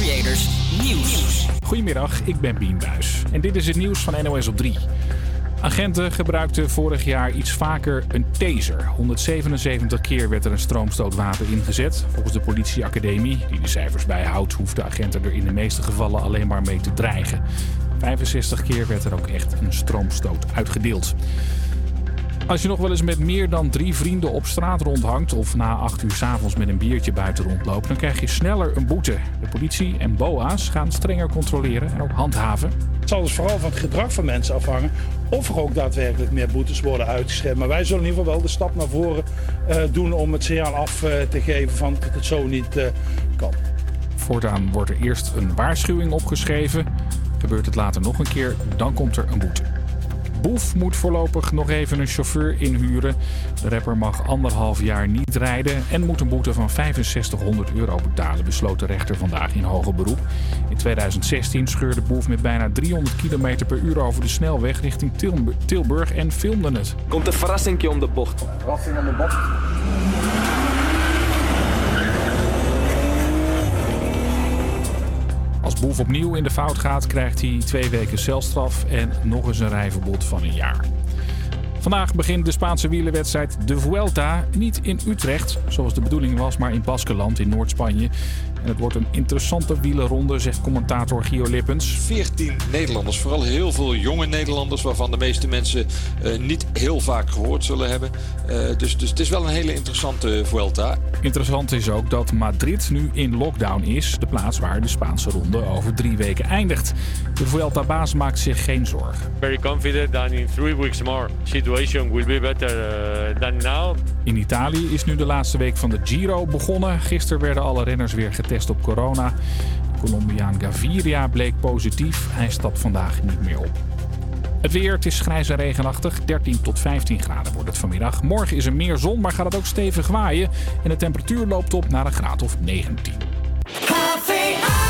Creators Nieuws. Goedemiddag, ik ben Bien Buis. En dit is het nieuws van NOS op 3. Agenten gebruikten vorig jaar iets vaker een taser. 177 keer werd er een stroomstootwapen ingezet. Volgens de politieacademie, die de cijfers bijhoudt, hoefden agenten er in de meeste gevallen alleen maar mee te dreigen. 65 keer werd er ook echt een stroomstoot uitgedeeld. Als je nog wel eens met meer dan drie vrienden op straat rondhangt of na acht uur s'avonds met een biertje buiten rondloopt, dan krijg je sneller een boete. De politie en BOA's gaan strenger controleren en ook handhaven. Het zal dus vooral van het gedrag van mensen afhangen of er ook daadwerkelijk meer boetes worden uitgeschreven. Maar wij zullen in ieder geval wel de stap naar voren uh, doen om het signaal af uh, te geven van dat het zo niet uh, kan. Voortaan wordt er eerst een waarschuwing opgeschreven. Gebeurt het later nog een keer, dan komt er een boete. Boef moet voorlopig nog even een chauffeur inhuren. De rapper mag anderhalf jaar niet rijden en moet een boete van 6500 euro betalen, besloot de rechter vandaag in hoger beroep. In 2016 scheurde Boef met bijna 300 km per uur over de snelweg richting Tilburg en filmde het. Komt een verrassingje om de bocht. Verrassing om de bocht. Als Boef opnieuw in de fout gaat, krijgt hij twee weken celstraf en nog eens een rijverbod van een jaar. Vandaag begint de Spaanse wielerwedstrijd de Vuelta. Niet in Utrecht, zoals de bedoeling was, maar in Baskeland in Noord-Spanje. En het wordt een interessante wielerronde, zegt commentator Gio Lippens. 14 Nederlanders, vooral heel veel jonge Nederlanders... waarvan de meeste mensen uh, niet heel vaak gehoord zullen hebben. Uh, dus, dus het is wel een hele interessante Vuelta. Interessant is ook dat Madrid nu in lockdown is. De plaats waar de Spaanse ronde over drie weken eindigt. De Vuelta-baas maakt zich geen zorgen. Very confident that in three weeks more situation will be better uh, than now. In Italië is nu de laatste week van de Giro begonnen. Gisteren werden alle renners weer getest op corona. Colombiaan Gaviria bleek positief. Hij stapt vandaag niet meer op. Het weer, het is grijs en regenachtig. 13 tot 15 graden wordt het vanmiddag. Morgen is er meer zon, maar gaat het ook stevig waaien. En de temperatuur loopt op naar een graad of 19. Campus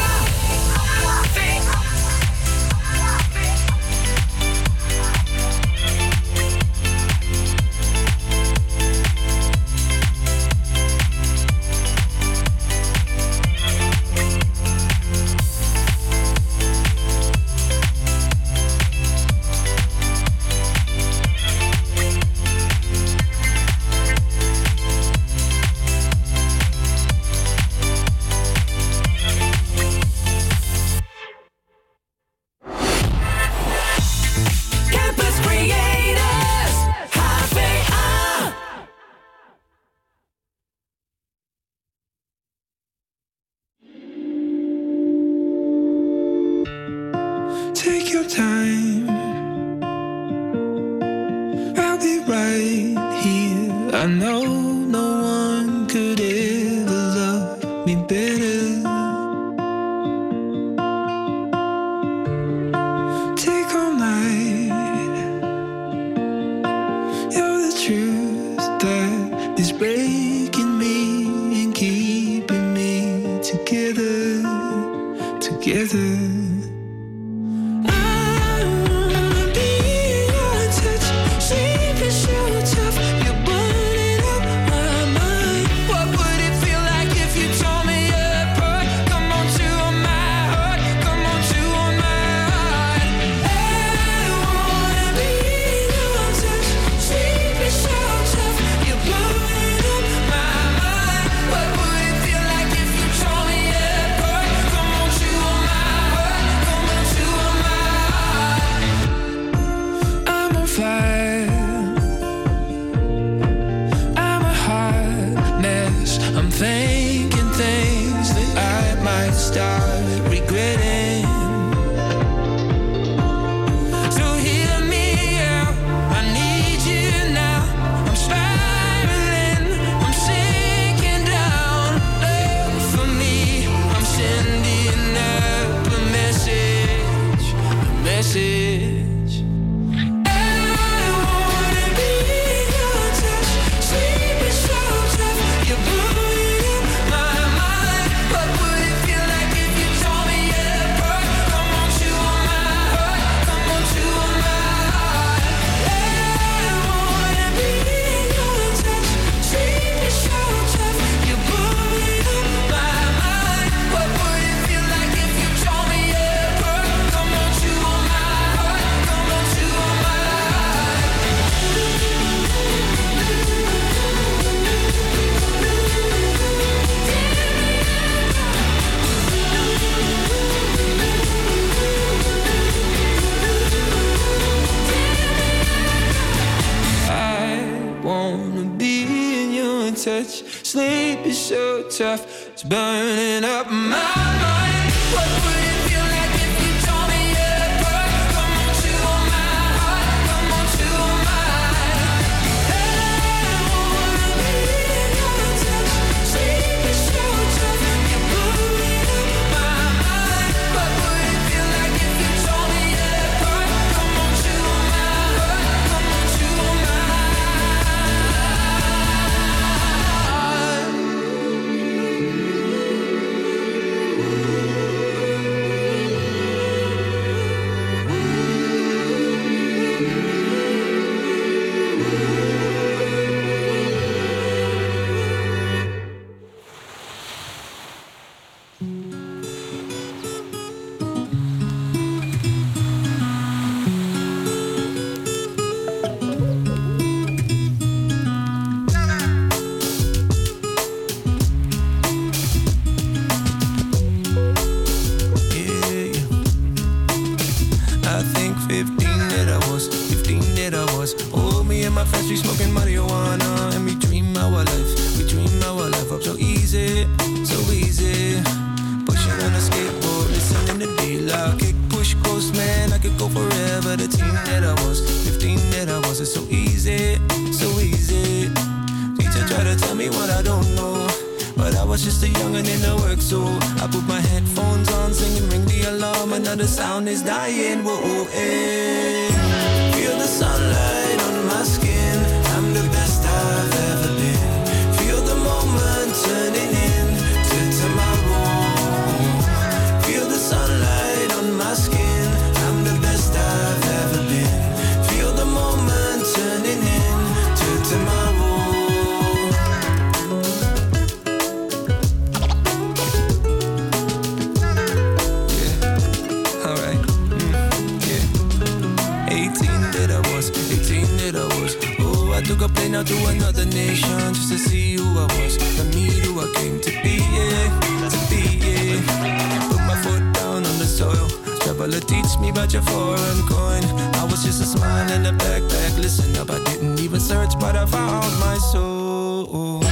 out to another nation just to see who I was. To meet who I came to be, yeah. To be, yeah. Put my foot down on the soil. Traveler teach me about your foreign coin. I was just a smile in a backpack. Listen up, I didn't even search, but I found my soul.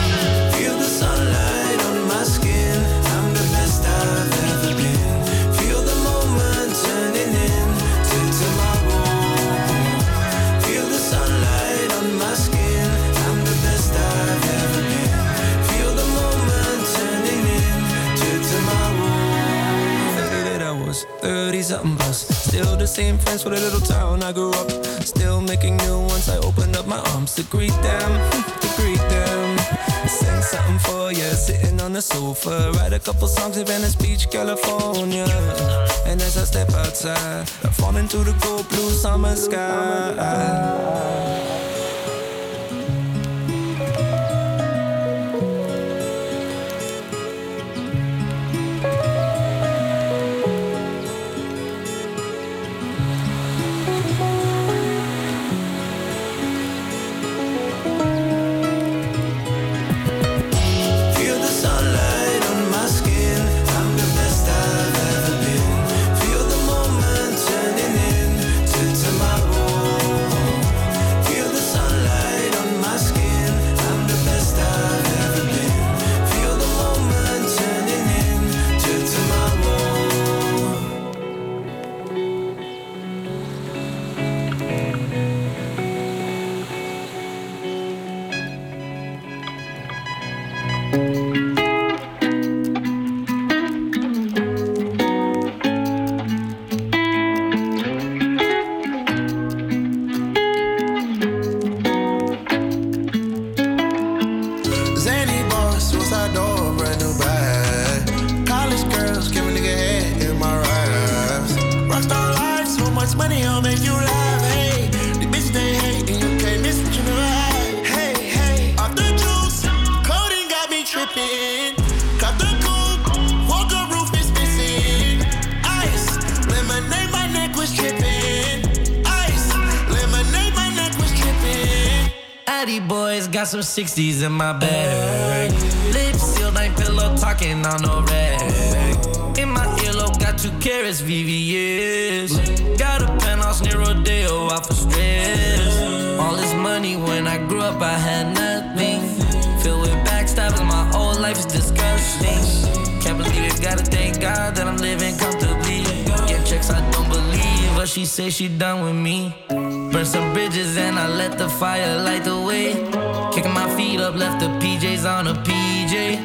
Feel the sunlight Still the same friends for the little town I grew up. Still making new ones. I open up my arms to greet them, to greet them. Sing something for you, sitting on the sofa. Write a couple songs in Venice Beach, California. And as I step outside, I fall into the cold blue summer sky. 60s in my bag. Lips sealed, ain't pillow talking on no rag. In my earlobe, got two carrots, VVS. Got a penthouse near Rodeo, out for stress. All this money when I grew up, I had nothing. Filled with backstabbing my whole life is disgusting. Can't believe it, gotta thank God that I'm living comfortably. Get checks, I don't believe, but she say she done with me. Burn some bridges and I let the fire light the way. Kicking my feet up, left the PJs on a PJ.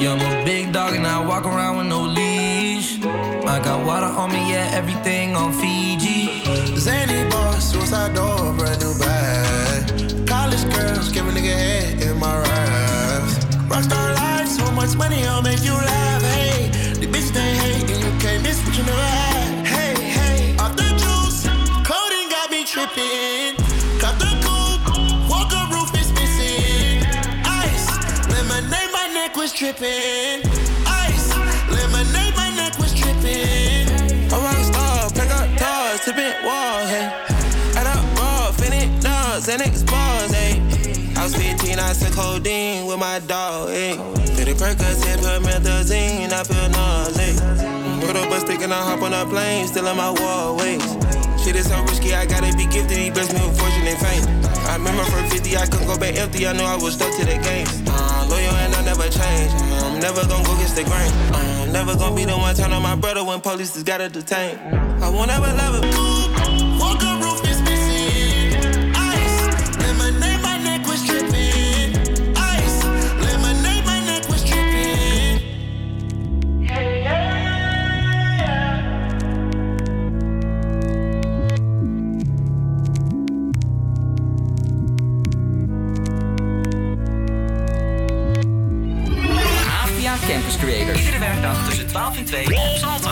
Yeah, I'm a big dog and I walk around with no leash. I got water on me, yeah, everything on Fiji. Zany boss, suicide door, brand new bag. College girls, give a nigga head in my raps. Rockstar life, so much money, I'll make you laugh. Hey, the bitch they hate, and you can't miss what you never had. Hey, hey, off the juice, coding got me tripping. Was tripping. Ice, lemonade, my neck was tripping. A rock star, pack up doors, tipping walls, hey. Add up raw, finish nuts, and expose, hey. I was 15, I took codeine with my dog, hey. Did a Percocet, put methazine, I feel nauseous. Put up a stick and I hop on a plane, still in my wall, ways. Shit is so risky, I gotta be gifted, he blessed me with fortune and fame. I remember from 50, I couldn't go back empty, I knew I was stuck to the game. Uh, loyal and never change, I'm never gonna go against the grain. I'm never gonna be the one turn on my brother when police just gotta detain. I won't ever love him. 2 op Salto.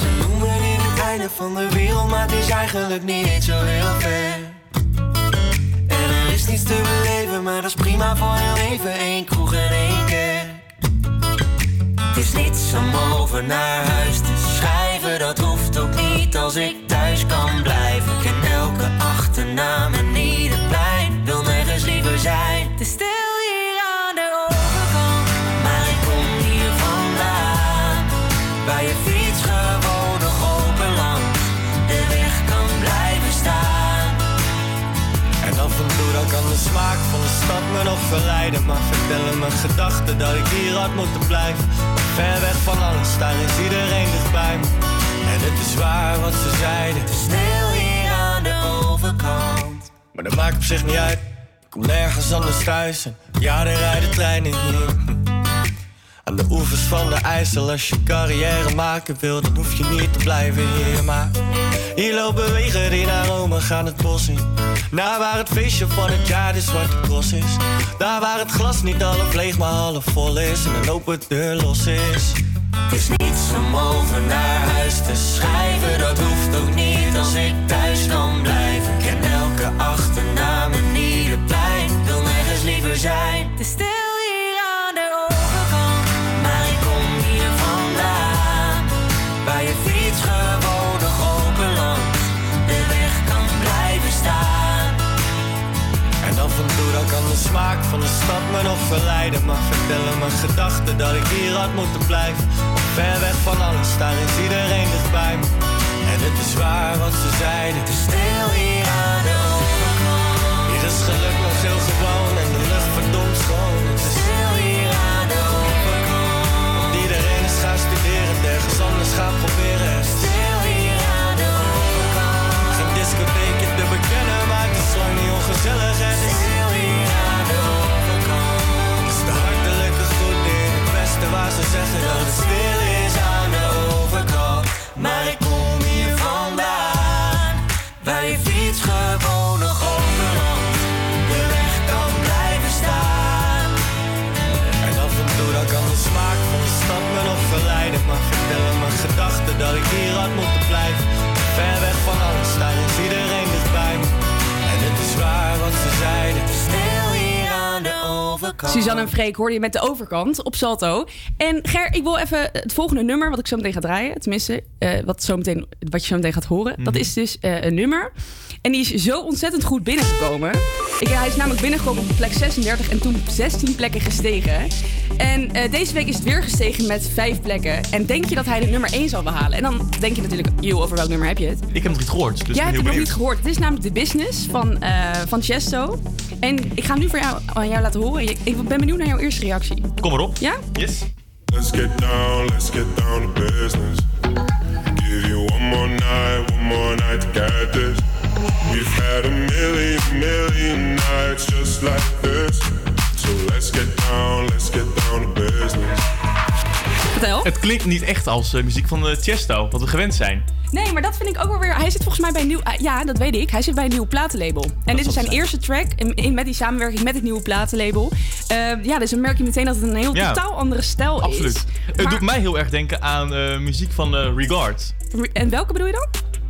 Ze noemen in het einde van de wereld, maar het is eigenlijk niet zo heel ver. En er is niets te beleven, maar dat is prima voor heel even. één kroeg en één kerk. Het is niets om over naar huis te schrijven, dat hoeft ook niet als ik thuis kan blijven. Ik ken elke achternaam en ieder plein, wil nergens liever zijn. Stad me nog verleiden. Maar vertellen mijn gedachten dat ik hier had moeten blijven. Ver weg van alles, daar is iedereen dichtbij me. En het is waar wat ze zeiden. Stil hier aan de overkant. Maar dat maakt op zich niet uit. Ik kom nergens anders thuis. En ja, er rijden treinen hier. Aan de oevers van de IJssel, als je carrière maken wil, dan hoef je niet te blijven hier. Maar hier lopen wegen die naar Rome gaan het bos in. Naar waar het feestje van het jaar de zwarte cross is. Daar waar het glas niet half leeg, maar half vol is. En een open deur los is. Het is niets om over naar huis te schrijven, dat hoeft ook niet als ik thuis kan blijven. Ik ken elke achternaam en ieder plein, wil nergens liever zijn. Me nog verleiden. Maar vertellen mijn gedachten dat ik hier had moeten blijven. Ver weg van alles, daar is iedereen dichtbij me. En het is waar wat ze zeiden. Te stil hier aan de overkant. Hier is geluk nog heel gewoon en de lucht verdomd schoon. Het is Stil hier aan de overkant. iedereen is gaan studeren, ergens anders gaan proberen. Stil hier aan de overkant. Geen discotheekje te bekennen, maar het is lang niet ongezellig. Het dat ik hier had moeten Suzanne en Freek hoorde je met de overkant op Salto. En Ger, ik wil even het volgende nummer wat ik zo meteen ga draaien. Tenminste, eh, wat, zo meteen, wat je zo meteen gaat horen. Dat Mhm. is dus eh, een nummer. En die is zo ontzettend goed binnengekomen. Ik, hij is namelijk binnengekomen op plek 36 en toen 16 plekken gestegen. En eh, deze week is het weer gestegen met 5 plekken. En denk je dat hij de nummer 1 zal behalen? En dan denk je natuurlijk, joh, over welk nummer heb je het? Ik heb het nog niet gehoord. Dus ik Jij hebt het nog niet gehoord. Het is namelijk The Business van, eh van Chesto. En ik ga hem nu voor jou, aan jou laten horen. Ik ben benieuwd naar jouw eerste reactie. Kom erop. Ja? Yes. Let's get down, let's get down to business. Give you one more night, one more night to get this. We've had a million, million nights just like this. So let's get down, let's get down to business. Vertel. Het klinkt niet echt als eh, muziek van Chesto, wat we gewend zijn. Nee, maar dat vind ik ook wel weer... Hij zit volgens mij bij een nieuw... ah, ja, dat weet ik. Hij zit bij een nieuw platenlabel. En dit is zijn het zijn. eerste track in, in- met die samenwerking met het nieuwe platenlabel. Eh, ja, dus dan merk je meteen dat het een heel Ja. totaal andere stijl Absoluut. is. Het Maar- doet mij heel erg denken aan eh, muziek van eh, Regard. En welke bedoel je dan?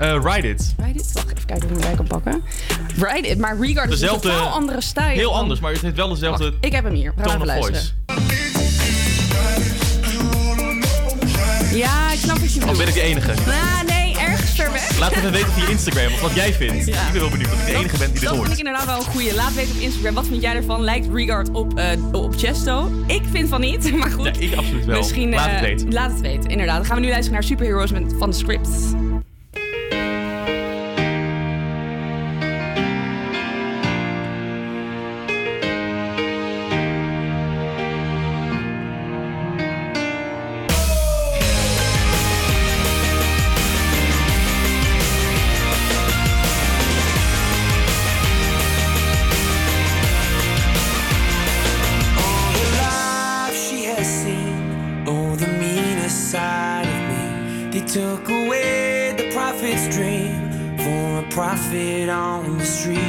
Eh, Ride It. Ride It? Wacht, even kijken hoe ik hem bij kan pakken. Ride It, maar Regard is Dezelfde- een totaal andere stijl. Heel anders, maar het heeft wel dezelfde Wacht, ik heb hem hier. We gaan even luisteren. voice. Ja, ik snap wat je Of bedoelt. ben ik de enige? Ah, nee, ergens ver weg. Laat het even weten via Instagram of wat jij vindt. Ja. Ik ben wel benieuwd of ik de enige ben die dit dat hoort. vind ik inderdaad wel een goeie. Laat weten op Instagram. Wat vind jij ervan? Lijkt Regard op, eh, op Chesto? Ik vind van niet, maar goed. Ja, ik absoluut wel. Misschien, Laat het eh, weten. Laat het weten, inderdaad. Dan gaan we nu luisteren naar Superheroes met, van de script. On the street.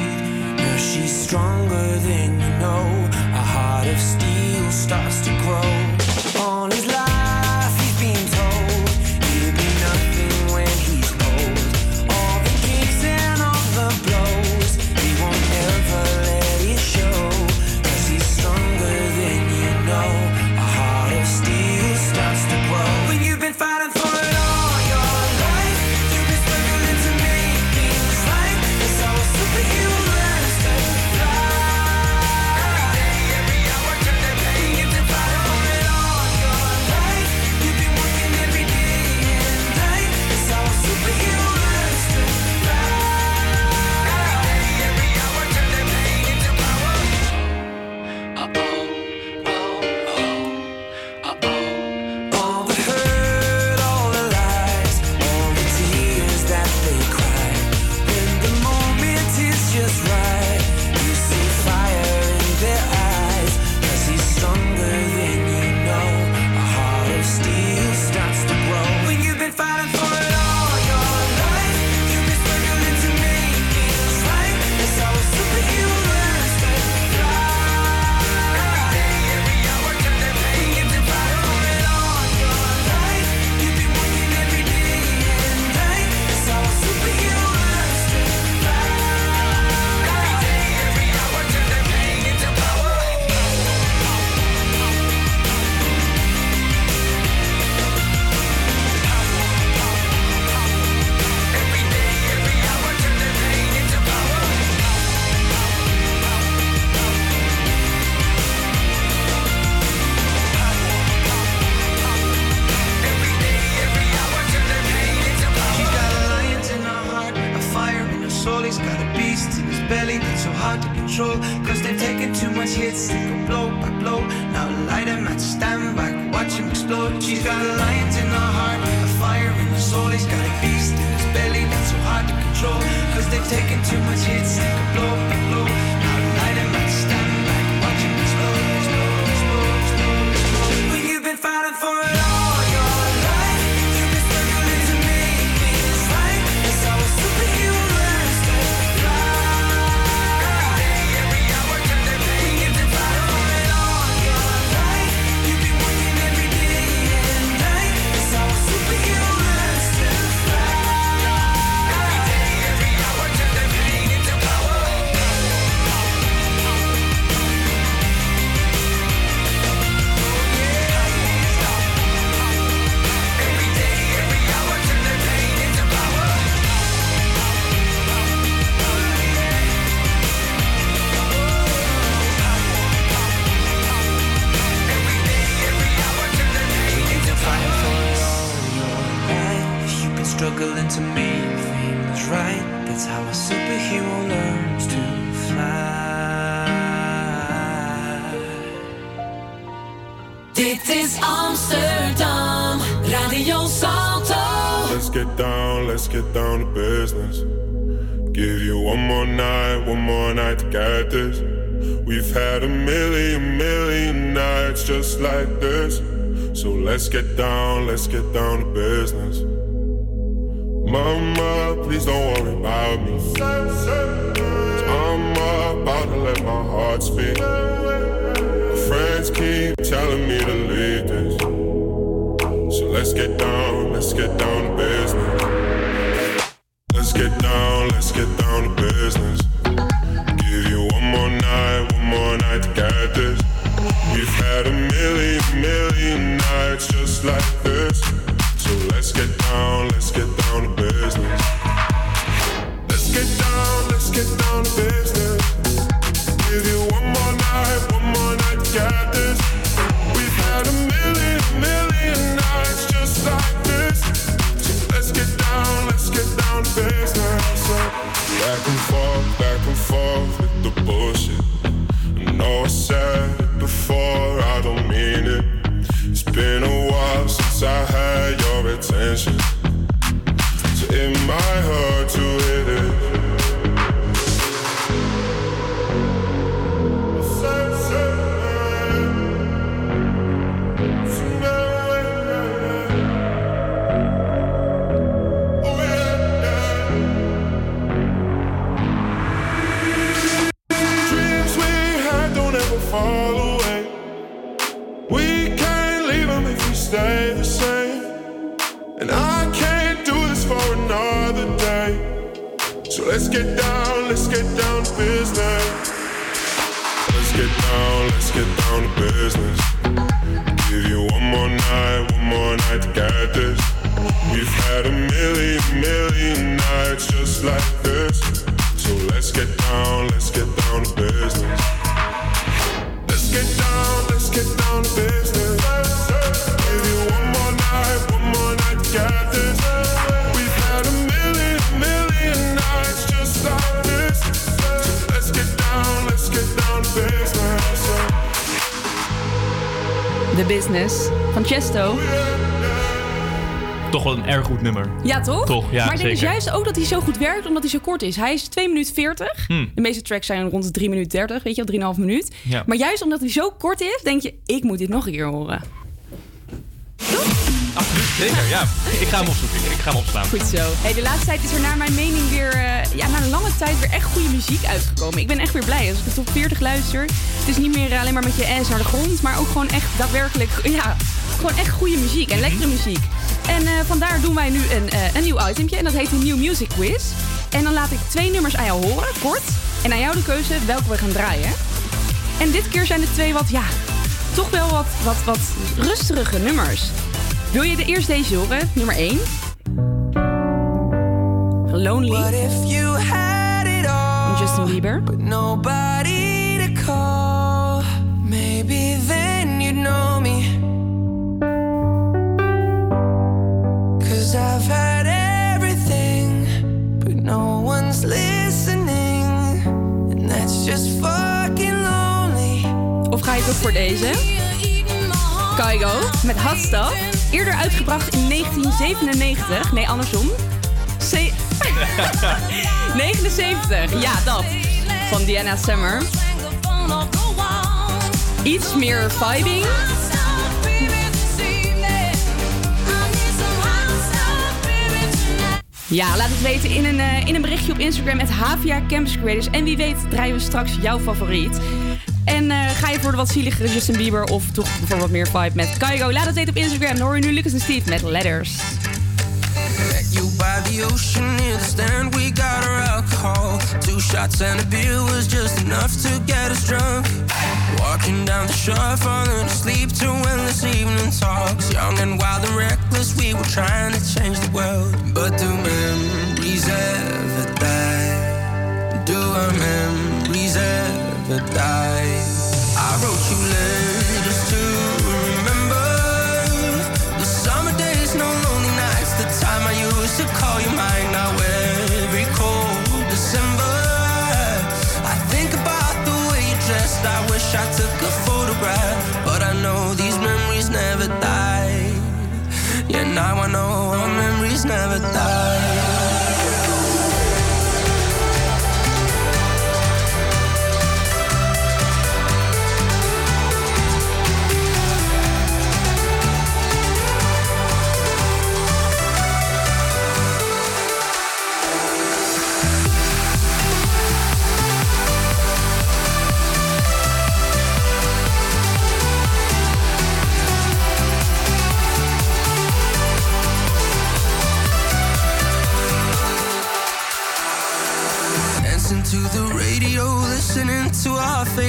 Business. Chesto. Toch wel een erg goed nummer. Ja, toch? Toch, ja, maar ik denk dus juist ook dat hij zo goed werkt omdat hij zo kort is. Hij is 2 minuten 40. Hmm. De meeste tracks zijn rond de 3 minuten 30, weet je wel, 3,5 minuut. Ja. Maar juist omdat hij zo kort is, denk je, ik moet dit nog een keer horen. Absoluut, zeker. Ja, ik ga hem opzoeken. Ik ga hem opslaan. Goed zo. Hey, de laatste tijd is er naar mijn mening weer, eh, ja, na een lange tijd weer echt goede muziek uitgekomen. Ik ben echt weer blij. Als ik de top 40 luister, het is niet meer alleen maar met je ass naar de grond, maar ook gewoon echt daadwerkelijk, ja, gewoon echt goede muziek en lekkere muziek. En eh, vandaar doen wij nu een, eh, een nieuw itempje en dat heet een New Music Quiz. En dan laat ik twee nummers aan jou horen, kort. En aan jou de keuze welke we gaan draaien. En dit keer zijn het twee wat, ja, toch wel wat, wat, wat rustige nummers. Wil je de eerst deze horen? Nummer 1. Lonely. What if you had it all? Van Justin Bieber. But nobody to call. Maybe Of ga je toch voor deze? Kaigo met Hot. Eerder uitgebracht in 1997. Nee, andersom. C 79. Ja, dat. Van Diana Summer. Iets meer vibing. Ja, laat het weten in een, eh, in een berichtje op Instagram met Havia Campus Creators. En wie weet draaien we straks jouw favoriet. En eh, ga je voor de wat zieligere Justin Bieber of toch voor wat meer vibe met Kaigo? Laat het weten op Instagram. Dan hoor je nu Lucas en Steve met Letters. You by the ocean we got. Two shots and a beer was just enough to get us drunk. Walking down the shore, falling asleep to endless evening talks. Young and wild and reckless, we were trying to change the world. But do memories ever die? Do our memories ever die? I wrote you letters wish I took a photograph, but I know these memories never die. Yeah, now I know our memories never die.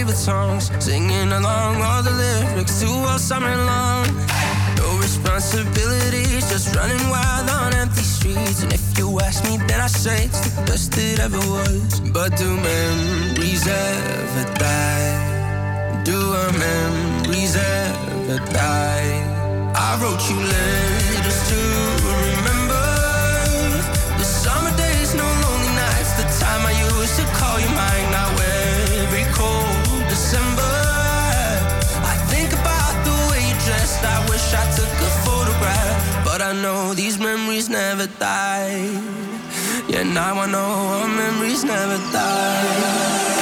favorite songs, singing along all the lyrics to all summer long. No responsibilities, just running wild on empty streets. And if you ask me, then I say it's the best it ever was. But do memories ever die? Do our memories ever die? I wrote you letters to remember the summer days, no lonely nights, the time I used to call you mine. Now wish I took a photograph, but I know these memories never die. Yeah, now I know our memories never die.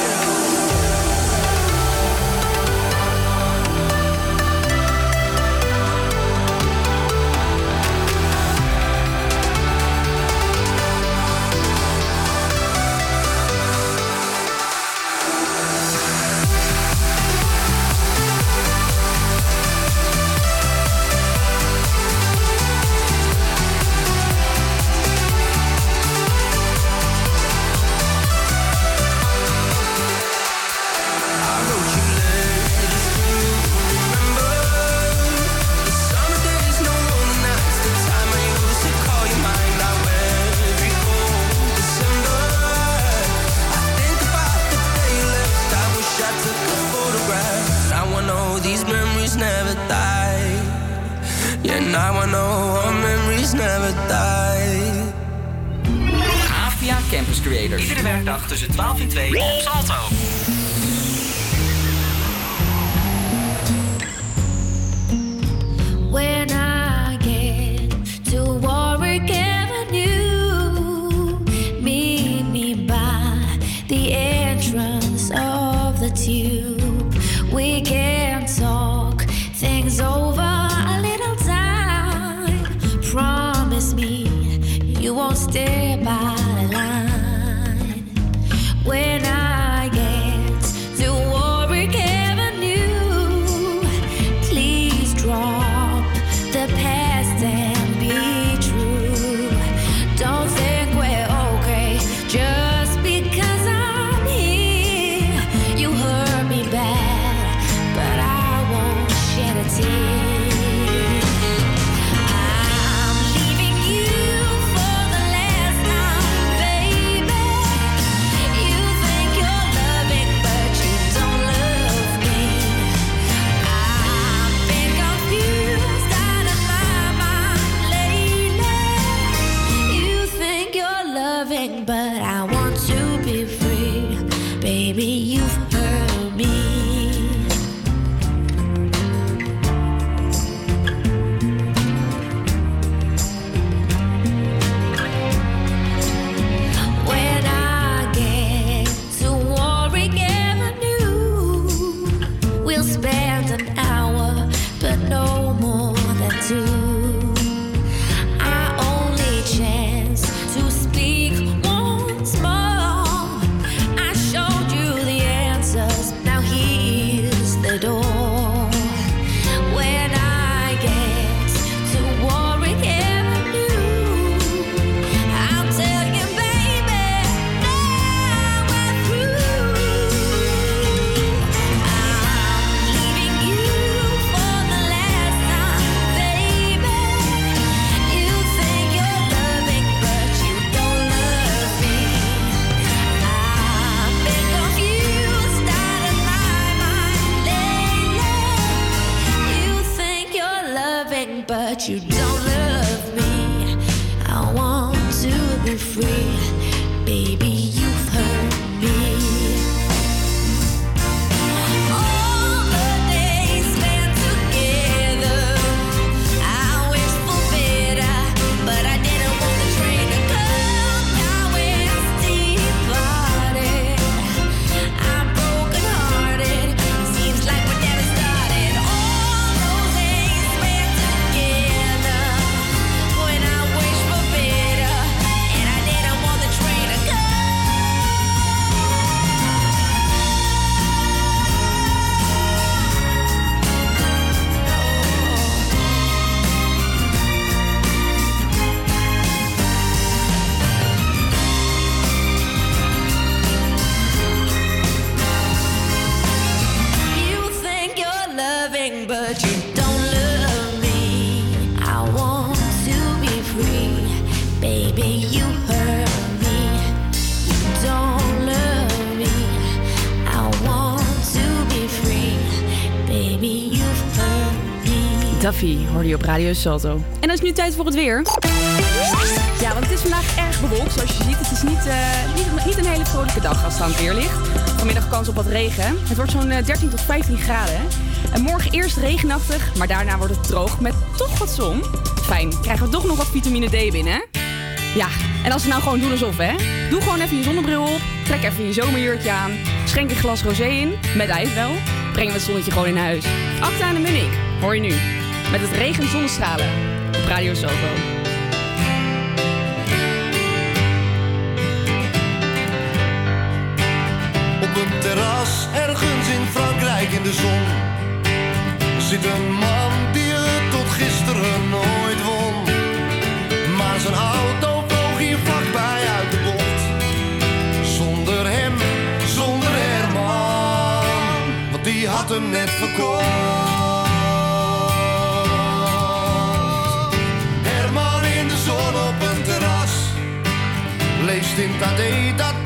No our memories never die. Avia Campus Creators. Iedere werkdag tussen 12 en 2 op Salto. When I get to war again. you En dan is nu tijd voor het weer. Ja, want het is vandaag erg bewolkt, zoals je ziet. Het is niet, eh, niet, een hele vrolijke dag als het aan het weer ligt. Vanmiddag kans op wat regen. Het wordt zo'n eh, 13 tot 15 graden. En morgen eerst regenachtig, maar daarna wordt het droog met toch wat zon. Fijn, krijgen we toch nog wat vitamine D binnen. Ja, en als we nou gewoon doen alsof, hè? Doe gewoon even je zonnebril op, trek even je zomerjurkje aan, schenk een glas rosé in, met ijs wel. Breng we het zonnetje gewoon in huis. Acta en de Munnik, hoor je nu met het regen zonnestralen op Radio Soho. Op een terras ergens in Frankrijk in de zon zit een man die het tot gisteren nooit won. Maar zijn auto vloog hier vlakbij uit de bocht. Zonder hem, zonder Herman, want die had hem net verkocht. vindt dat dat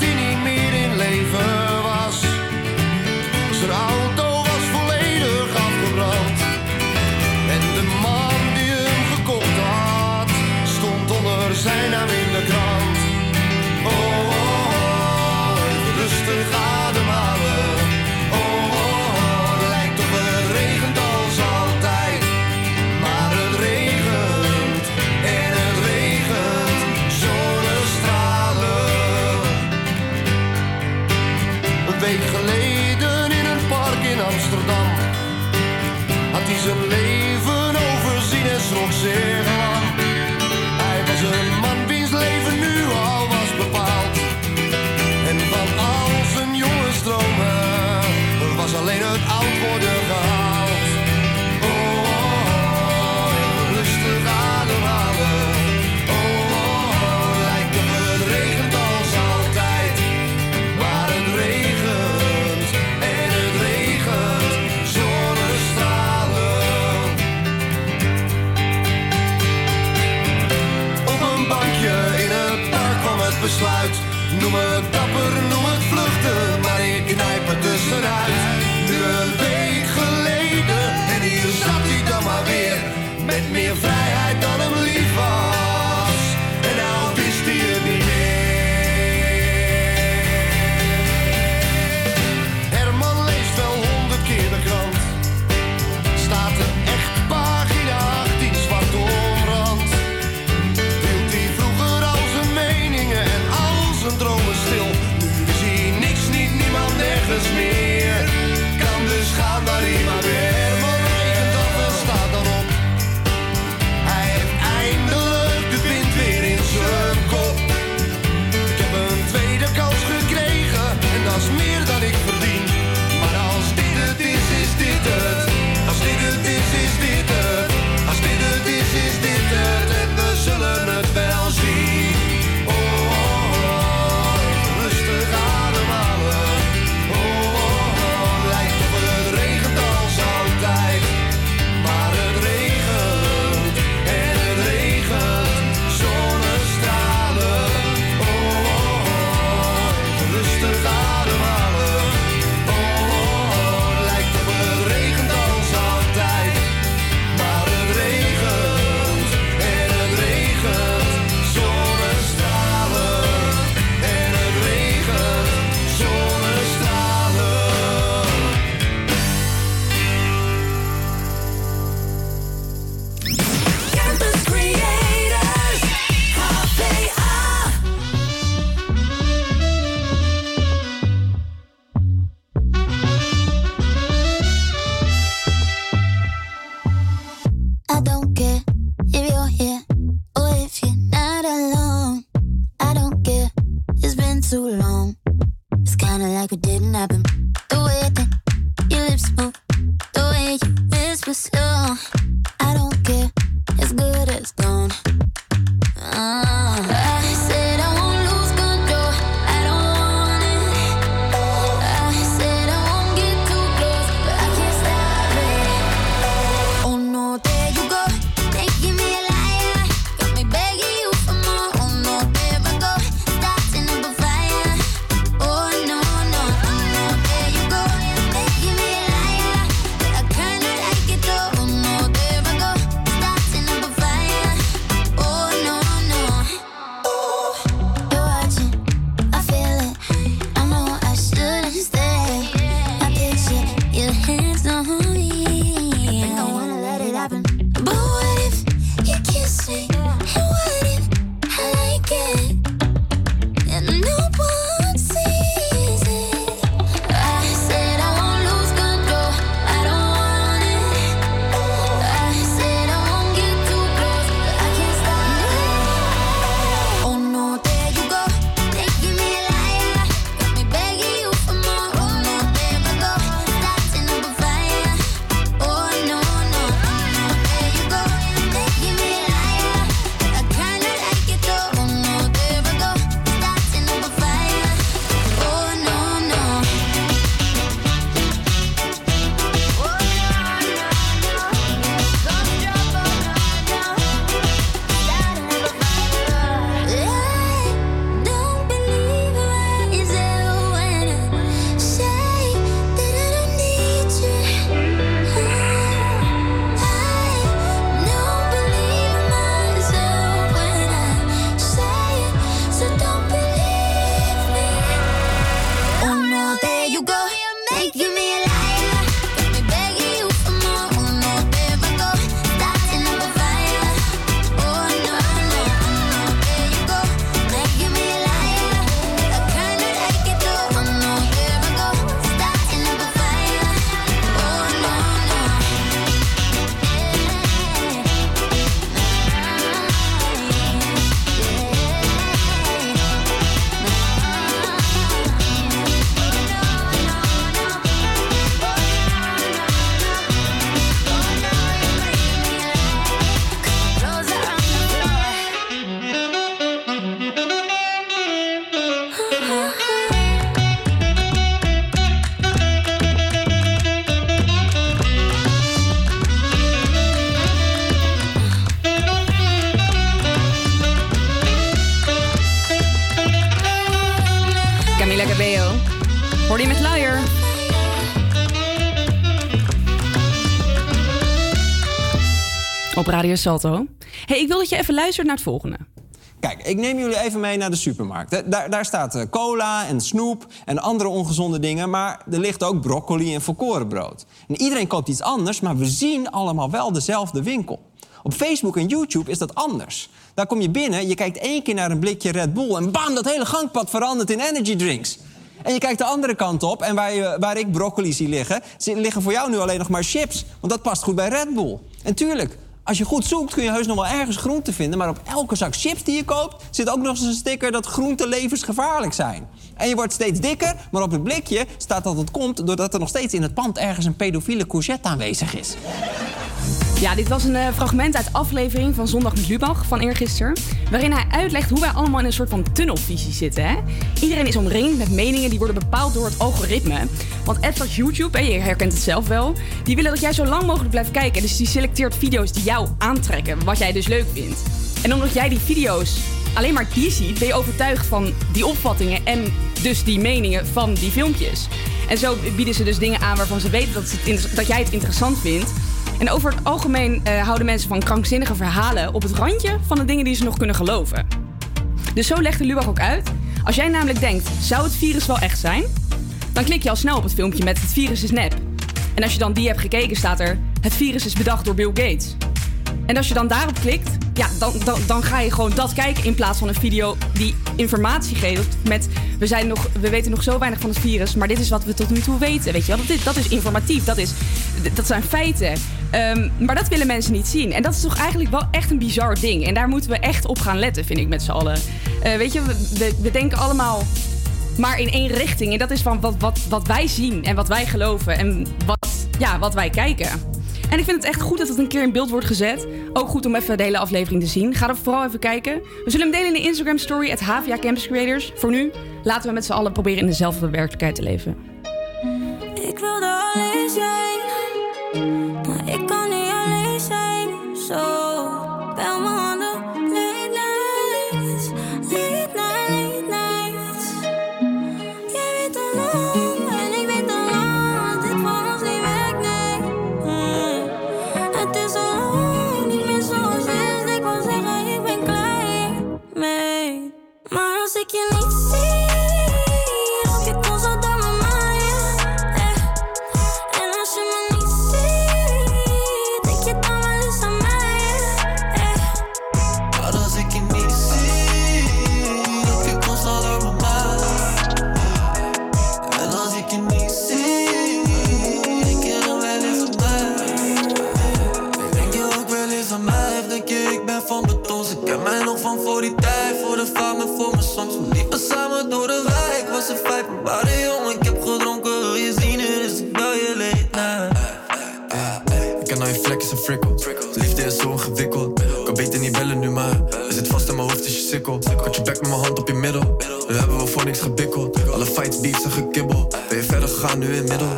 usually numa Radio Salto. hey, ik wil dat je even luistert naar het volgende. Kijk, ik neem jullie even mee naar de supermarkt. Da- Daar, daar staat eh, cola en snoep en andere ongezonde dingen... maar er ligt ook broccoli en volkorenbrood. En iedereen koopt iets anders, maar we zien allemaal wel dezelfde winkel. Op Facebook en YouTube is dat anders. Daar kom je binnen, je kijkt één keer naar een blikje Red Bull... en bam, dat hele gangpad verandert in energy drinks. En je kijkt de andere kant op en waar, je, waar ik broccoli zie liggen... liggen voor jou nu alleen nog maar chips. Want dat past goed bij Red Bull. En tuurlijk, als je goed zoekt kun je heus nog wel ergens groente vinden... maar op elke zak chips die je koopt zit ook nog eens een sticker... dat groenten levensgevaarlijk zijn. En je wordt steeds dikker, maar op het blikje staat dat het komt... doordat er nog steeds in het pand ergens een pedofiele courgette aanwezig is. Ja, dit was een eh, fragment uit aflevering van Zondag met Lubach van eergisteren. Waarin hij uitlegt hoe wij allemaal in een soort van tunnelvisie zitten. Hè? Iedereen is omringd met meningen die worden bepaald door het algoritme. Want apps als YouTube, hè, je herkent het zelf wel, die willen dat jij zo lang mogelijk blijft kijken. Dus die selecteert video's die jou aantrekken, wat jij dus leuk vindt. En omdat jij die video's alleen maar die ziet, ben je overtuigd van die opvattingen en dus die meningen van die filmpjes. En zo bieden ze dus dingen aan waarvan ze weten dat, dat jij het interessant vindt. En over het algemeen eh, houden mensen van krankzinnige verhalen op het randje van de dingen die ze nog kunnen geloven. Dus zo legde Lubach ook uit. Als jij namelijk denkt, zou het virus wel echt zijn? Dan klik je al snel op het filmpje met het virus is nep. En als je dan die hebt gekeken, staat er, het virus is bedacht door Bill Gates. En als je dan daarop klikt, ja, dan, dan, dan ga je gewoon dat kijken in plaats van een video die informatie geeft met we, zijn nog, we weten nog zo weinig van het virus, maar dit is wat we tot nu toe weten. Weet je wel? Dat, is, dat is informatief, dat, is, dat zijn feiten. Ehm, maar dat willen mensen niet zien. En dat is toch eigenlijk wel echt een bizar ding. En daar moeten we echt op gaan letten, vind ik met z'n allen. Eh, weet je, we, we, we denken allemaal maar in één richting. En dat is van wat, wat, wat wij zien en wat wij geloven en wat, ja, wat wij kijken. En ik vind het echt goed dat het een keer in beeld wordt gezet. Ook goed om even de hele aflevering te zien. Ga er vooral even kijken. We zullen hem delen in de Instagram story, het HVA Campus Creators. Voor nu laten we met z'n allen proberen in dezelfde werkelijkheid te leven. Ik alleen zijn, nu in middel?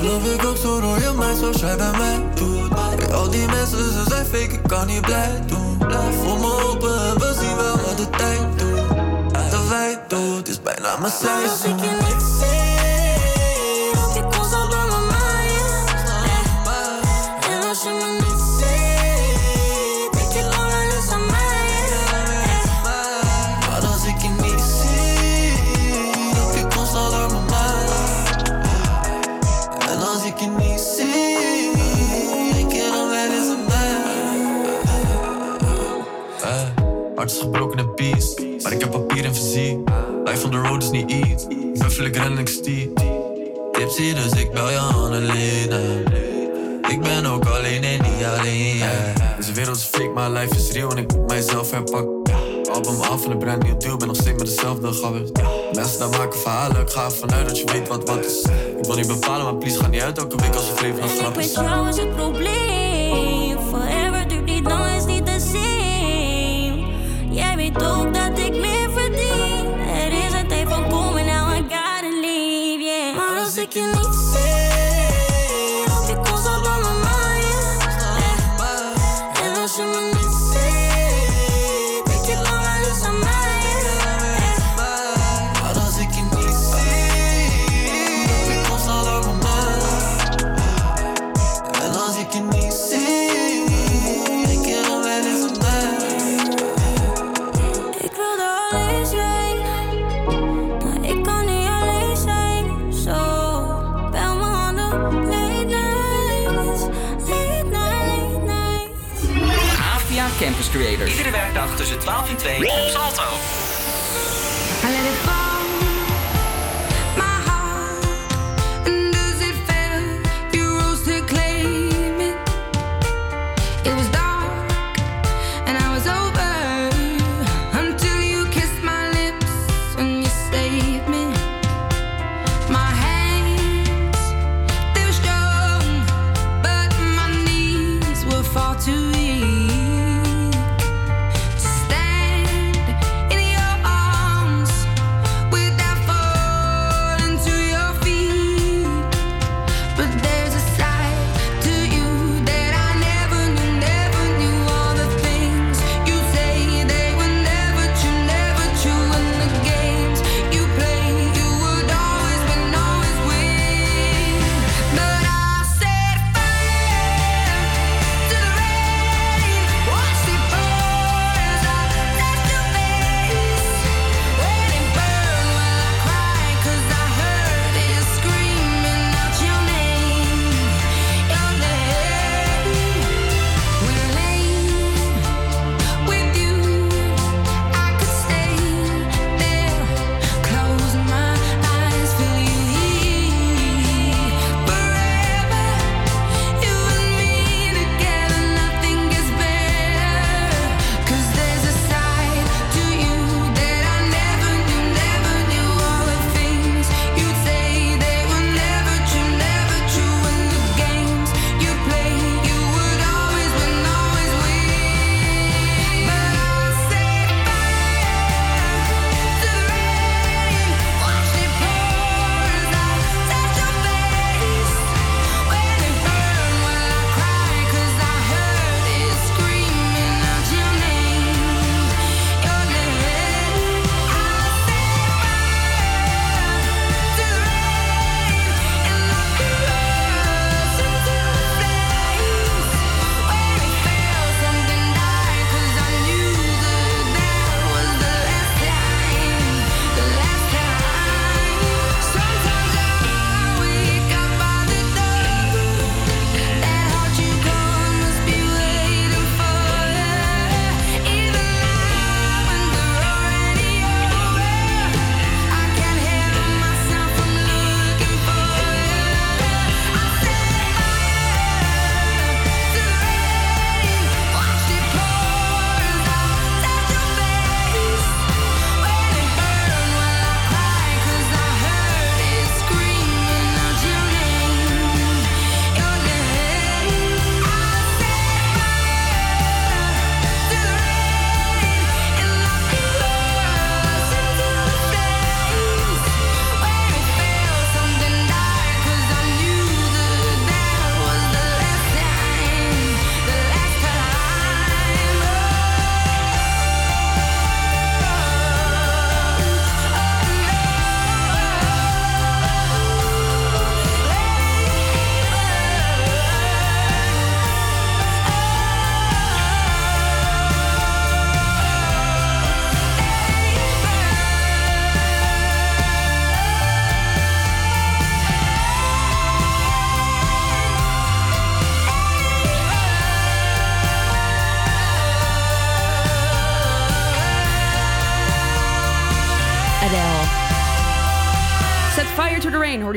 Geloof ik ook zo door je mij zoals jij bij mij. Doet Kijk, al die mensen, ze zijn fake, ik kan niet blij doen. Blijf voor me open en we zien wel wat de tijd doet. De wij doet is bijna mijn seizoen Life on the road is niet iets. Buffel, ik ren en ik stier. Tipsy, dus ik bel je Annelene Ik ben ook alleen en niet alleen, yeah. Deze wereld is fake, maar life is real en ik moet mijzelf herpakken. Album af en een brand nieuw deal, ben nog steeds met dezelfde gabbers. Mensen daar maken verhalen, ik ga ervan uit dat je weet wat wat is. Ik wil niet bepalen, maar please ga niet uit elke week als je vreemd nog grap is. jou is het probleem.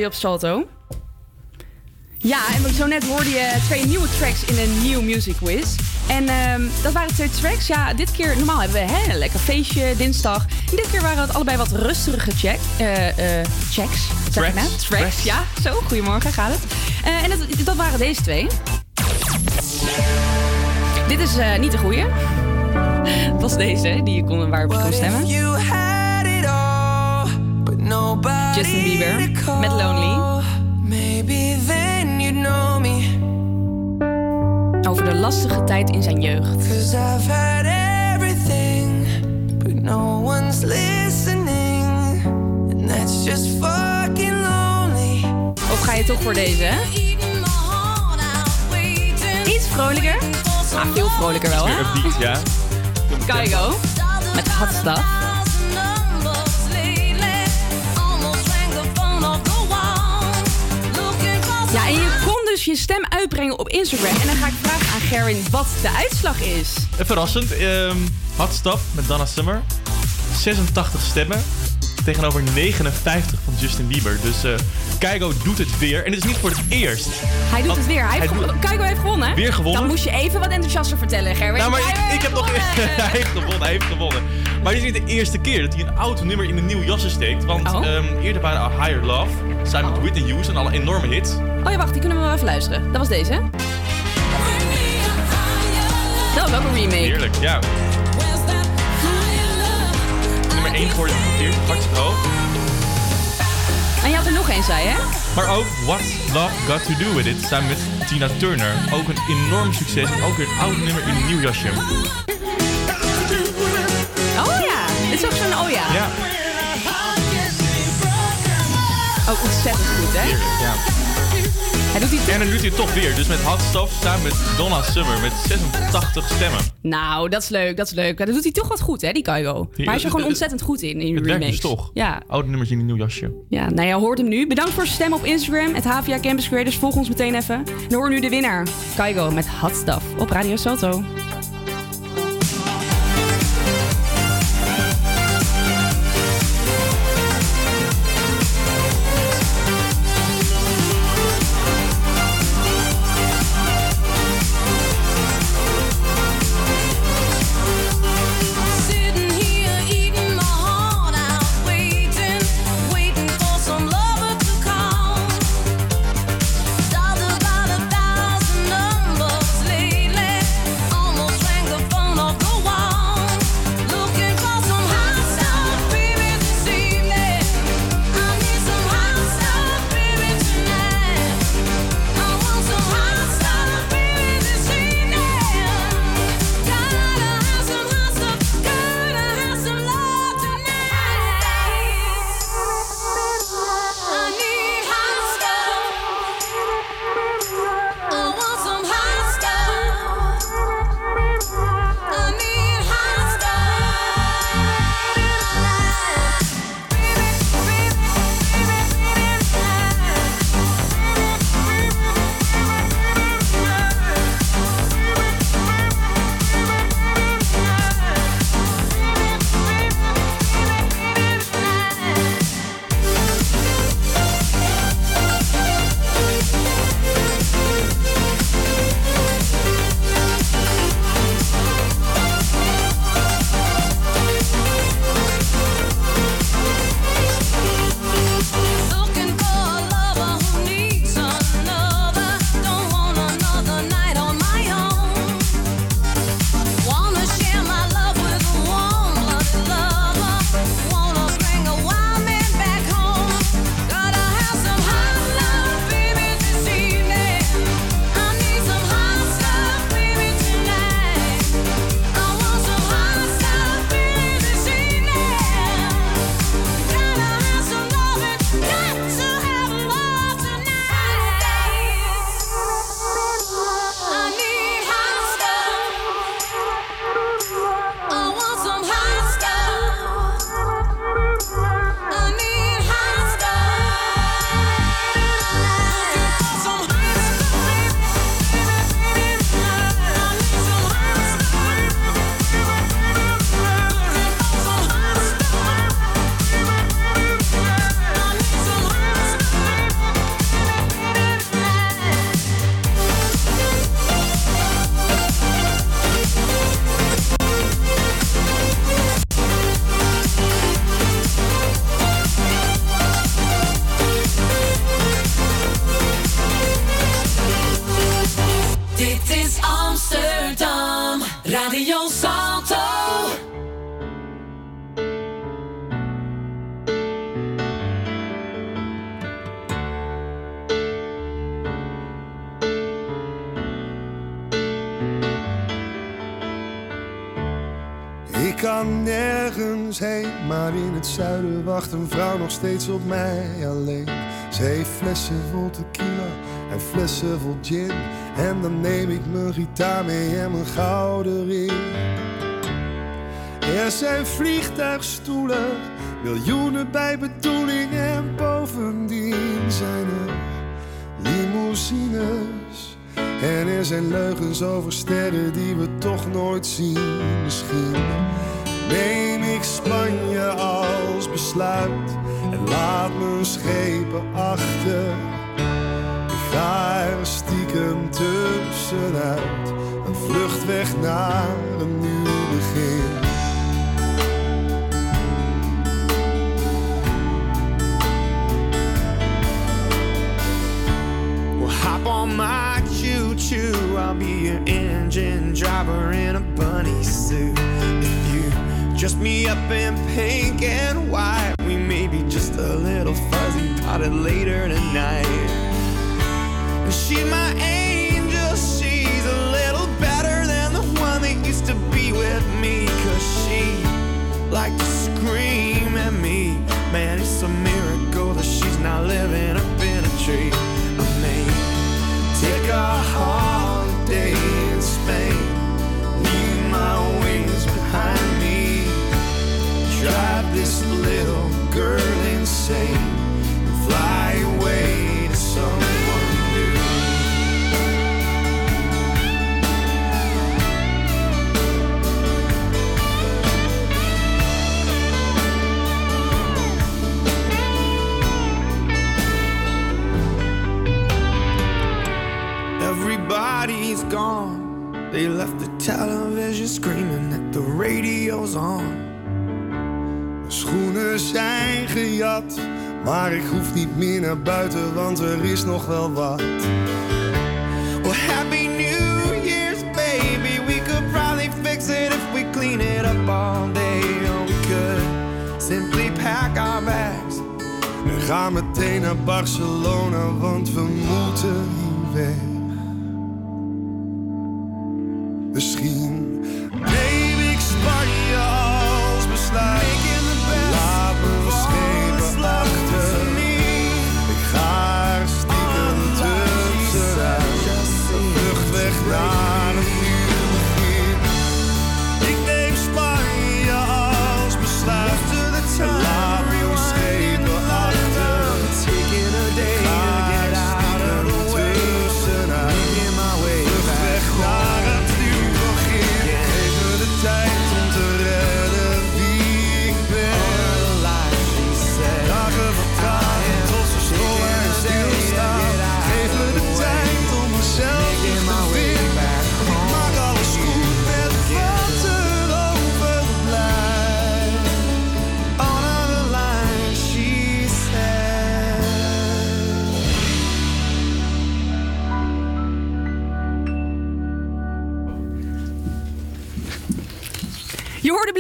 op Salto. Ja, en zo net hoorde je twee nieuwe tracks in een nieuw music quiz. En ehm, dat waren twee tracks. Ja, dit keer, normaal hebben we hè, een lekker feestje, dinsdag. En dit keer waren het allebei wat rustige check, uh, uh, checks. Zeg nou? Tracks. Tracks, ja. Zo, goedemorgen, gaat het. Eh, en dat, dat, waren deze twee. Dit is niet de goede. Dat was deze, die je kon, waarop je kon stemmen. Justin Bieber met Lonely. Over de lastige tijd in zijn jeugd. Of ga je toch voor deze? Iets vrolijker. Ah, heel vrolijker wel, hè? Beat, ja. Kaigo. Met Hatstaf. Ja, en je kon dus je stem uitbrengen op Instagram. En dan ga ik vragen aan Gerin wat de uitslag is. Eh, verrassend. Um, Stap met Donna Summer. 86 stemmen. Tegenover 59 van Justin Bieber. Dus uh, Keigo doet het weer. En het is niet voor het eerst. Hij doet het weer. Hij, heeft, Keigo heeft gewonnen. Weer gewonnen. Dan moest je even wat enthousiaster vertellen, Gerwin. Nou, maar ik, heb nog... hij heeft gewonnen, hij heeft gewonnen. Maar dit is niet de eerste keer dat hij een oud nummer in een nieuw jasje steekt. Want oh. Ehm, eerder waren Higher Love, samen oh. met Whitney Houston, alle enorme hits. Oh ja, wacht, die kunnen we wel even luisteren. Dat was deze, hè? Dat was ook een remake. Heerlijk, ja. Nummer 1 geworden ongeveer, hartstikke hoog. En je had er nog één, zei je? Maar ook What Love Got To Do With It, samen met Tina Turner. Ook een enorm succes en ook weer een oud nummer in een nieuw jasje. Oh ja, dit is ook zo'n oh ja. Ja, Ook ontzettend goed, hè? heerlijk, ja. Hij doet die En dan doet hij het toch weer, dus met Hot Stuff samen met Donna Summer met 86 stemmen. Nou, dat is leuk, dat is leuk. Dat doet hij toch wat goed, hè, die Kaigo. Maar hij is er het- gewoon het- ontzettend goed in, in Het remakes. dus toch? Ja, Oude nummers in een nieuw jasje. ja, nou ja, hoort hem nu. Bedankt voor zijn stem op Instagram, het HVA Campus Creators. Volg ons meteen even. En hoor nu de winnaar, Kaigo met Hot Stuff op Radio Soto. Wacht een vrouw nog steeds op mij alleen. Ze heeft flessen vol tequila en flessen vol gin. En dan neem ik mijn gitaar mee en mijn gouden ring. Er zijn vliegtuigstoelen, miljoenen bij bedoeling. En bovendien zijn er limousines. En er zijn leugens over sterren die we toch nooit zien. Misschien neem ik Spanje als besluit en laat mijn schepen achter. Ik ga er stiekem tussenuit, een vlucht weg naar een nieuw begin. Hop on my choo choo. I'll be your engine driver in a bunny suit. Dress me up in pink and white, we may be just a little fuzzy potted later tonight. She's my angel, she's a little better than the one that used to be with me. Cause she liked to scream at me. Man, it's a miracle that she's not living up in a tree. I may take a holiday fly away to someone new. Everybody's gone. They left the television screaming that the radio's on. Schoenen zijn gejat, maar ik hoef niet meer naar buiten, want er is nog wel wat. Well, Happy New Year's, baby. We could probably fix it if we clean it up all day. Or we could simply pack our bags. En ga meteen naar Barcelona, want we moeten hier weg. Misschien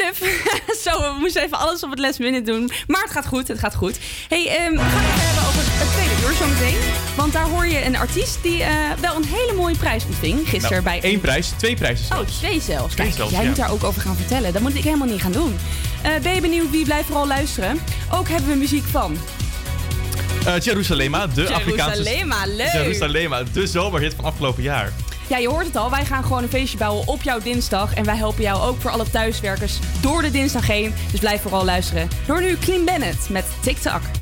Zo, we moesten even alles op het last minute doen. Maar het gaat goed, het gaat goed. hey, ehm, we gaan het hebben over het tweede uur zometeen. Want daar hoor je een artiest die eh, wel een hele mooie prijs ontving. Gisteren Nou, bij... één prijs, twee prijzen Oh, twee zelfs. Twee Kijk, zelfs, jij ja. moet daar ook over gaan vertellen. Dat moet ik helemaal niet gaan doen. Eh, ben je benieuwd wie blijft vooral luisteren? Ook hebben we muziek van. Eh, Jerusalema, de Afrikaanse... Jerusalema, leuk. Jerusalema, de zomerhit van afgelopen jaar. Ja, je hoort het al. Wij gaan gewoon een feestje bouwen op jouw dinsdag. En wij helpen jou ook voor alle thuiswerkers door de dinsdag heen. Dus blijf vooral luisteren. Door nu Clean Bennett met TikTok.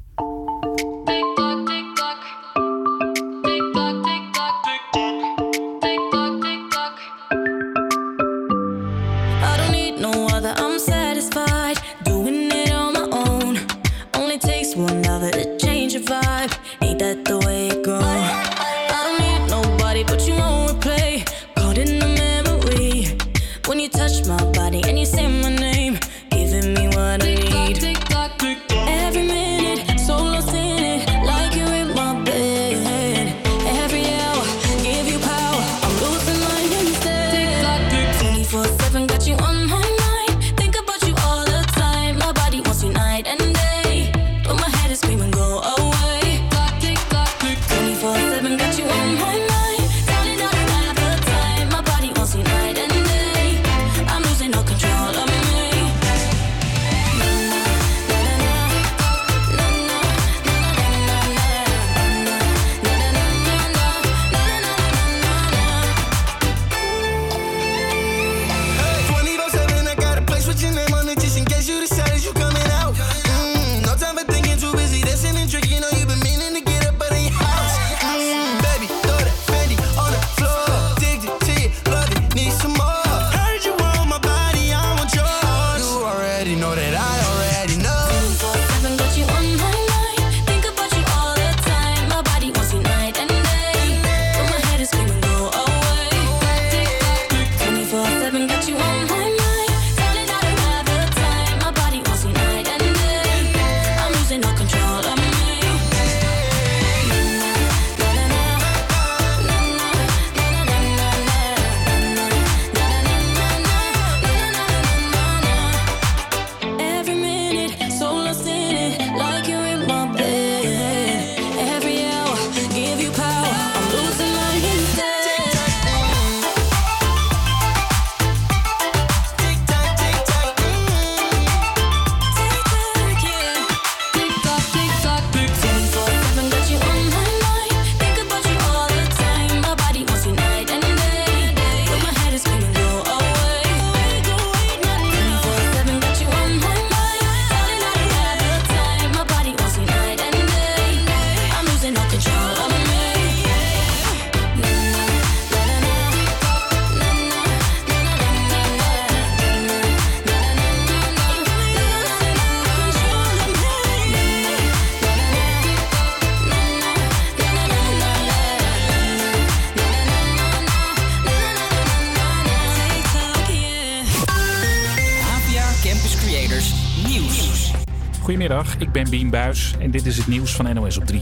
Ben Bien Buis en dit is het nieuws van NOS op 3.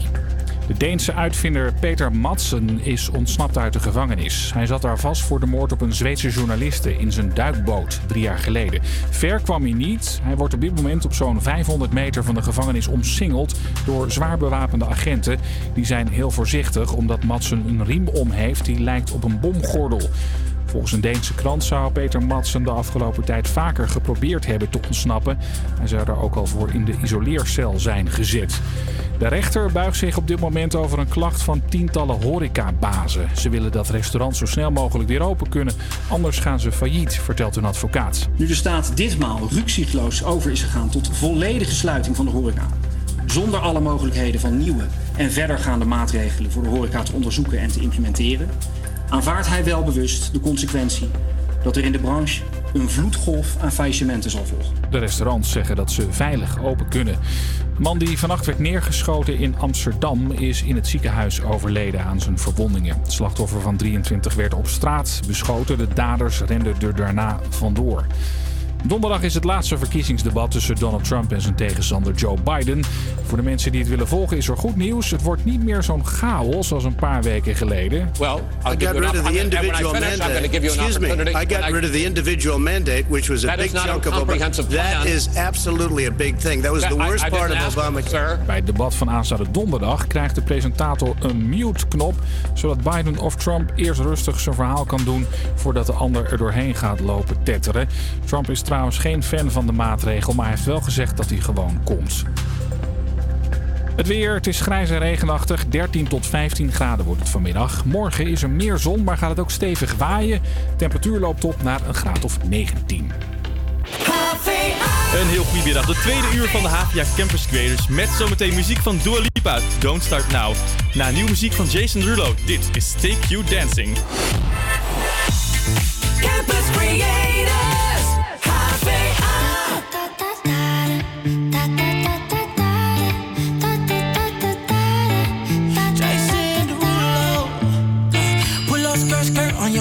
De Deense uitvinder Peter Madsen is ontsnapt uit de gevangenis. Hij zat daar vast voor de moord op een Zweedse journaliste in zijn duikboot drie jaar geleden. Ver kwam hij niet. Hij wordt op dit moment op zo'n 500 meter van de gevangenis omsingeld door zwaar bewapende agenten. Die zijn heel voorzichtig omdat Madsen een riem om heeft die lijkt op een bomgordel. Volgens een Deense krant zou Peter Madsen de afgelopen tijd vaker geprobeerd hebben te ontsnappen. Hij zou daar ook al voor in de isoleercel zijn gezet. De rechter buigt zich op dit moment over een klacht van tientallen horecabazen. Ze willen dat restaurants zo snel mogelijk weer open kunnen, anders gaan ze failliet, vertelt hun advocaat. Nu de staat ditmaal rukzichtloos over is gegaan tot volledige sluiting van de horeca. Zonder alle mogelijkheden van nieuwe en verdergaande maatregelen voor de horeca te onderzoeken en te implementeren, aanvaardt hij wel bewust de consequentie dat er in de branche een vloedgolf aan faillissementen zal volgen. De restaurants zeggen dat ze veilig open kunnen. De man die vannacht werd neergeschoten in Amsterdam is in het ziekenhuis overleden aan zijn verwondingen. Het slachtoffer van 23 werd op straat beschoten. De daders renden er daarna vandoor. Donderdag is het laatste verkiezingsdebat tussen Donald Trump en zijn tegenstander Joe Biden. Voor de mensen die het willen volgen is er goed nieuws. Het wordt niet meer zo'n chaos als een paar weken geleden. Well, I got rid of the individual mandate. Excuse me. I got rid of the individual mandate, which was a That big a chunk of Obama. That is absolutely a big thing. That was the worst I part of Obamacare. Bij het debat van aanstaande donderdag krijgt de presentator een mute-knop, zodat Biden of Trump eerst rustig zijn verhaal kan doen voordat de ander er doorheen gaat lopen tetteren. Trump is trouwens geen fan van de maatregel, maar hij heeft wel gezegd dat hij gewoon komt. Het weer, het is grijs en regenachtig. 13 tot 15 graden wordt het vanmiddag. Morgen is er meer zon, maar gaat het ook stevig waaien. Temperatuur loopt op naar een graad of 19. Een heel goede middag. De tweede uur van de HVA Campus Creators. Met zometeen muziek van Dua Lipa. Don't Start Now. Na nieuwe muziek van Jason Derulo. Dit is Take You Dancing. Campus Creators,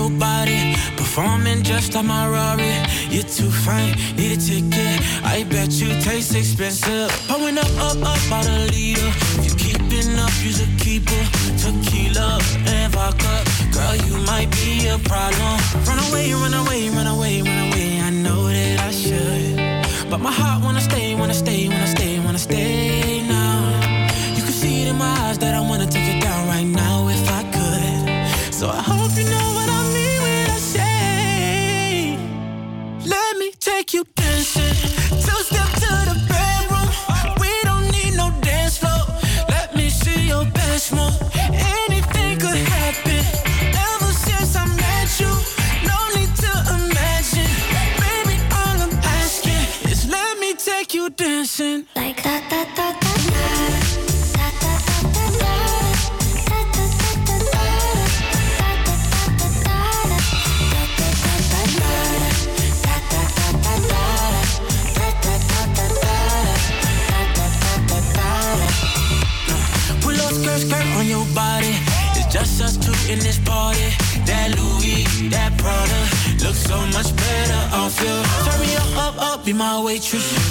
skirt on your body. Performing just like my Rari. You're too fine, need a ticket. I bet you taste expensive. Pouring up, up, up, out a leader. If you keeping up, you's a keeper. Tequila and vodka. Girl, you might be a problem. Run away, run away, run away, run away. I know that I should. But my heart wanna stay, wanna stay, wanna stay, wanna stay now. You can see it in my eyes that I wanna take it down right now if I could. So I be my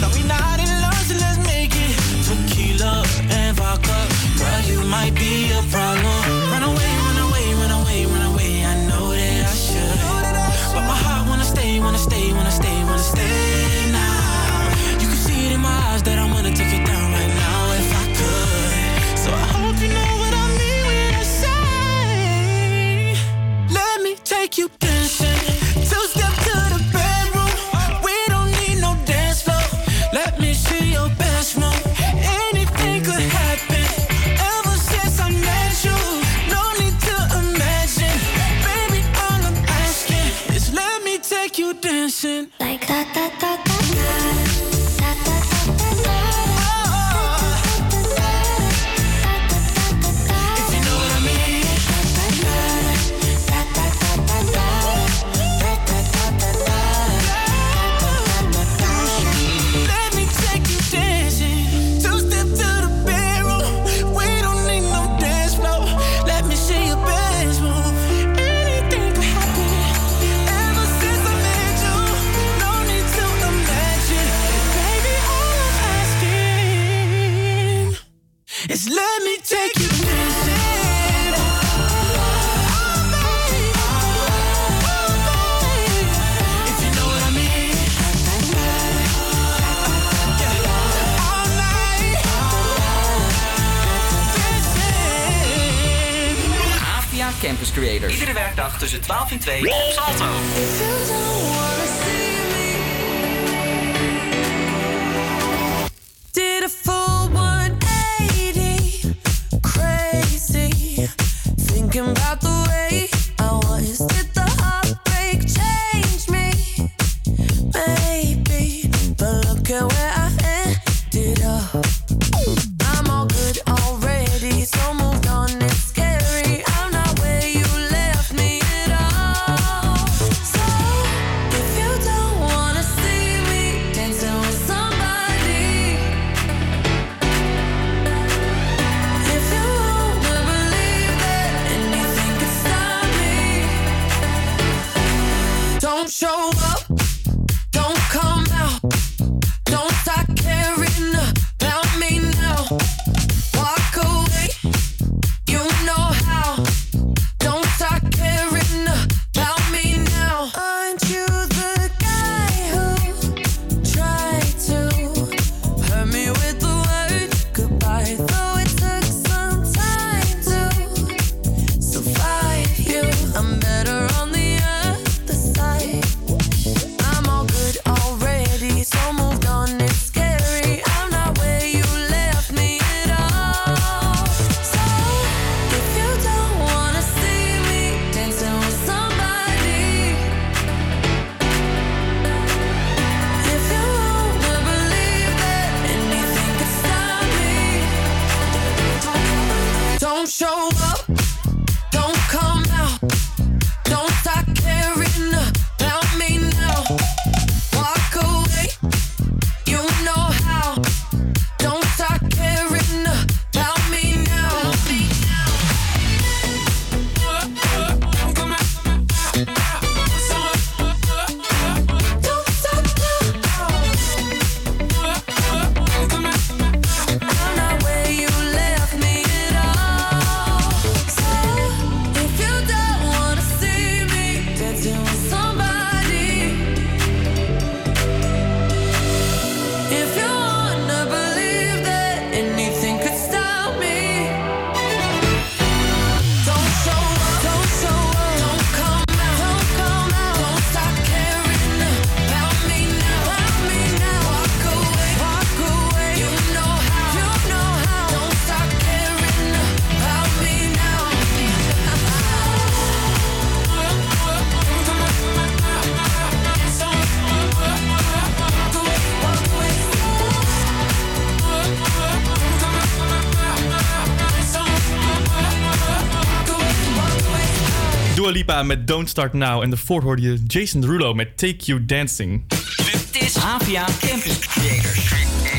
Met Don't Start Now. En daarvoor hoorde je Jason Derulo met Take You Dancing. Dit is HVA Campus Creators.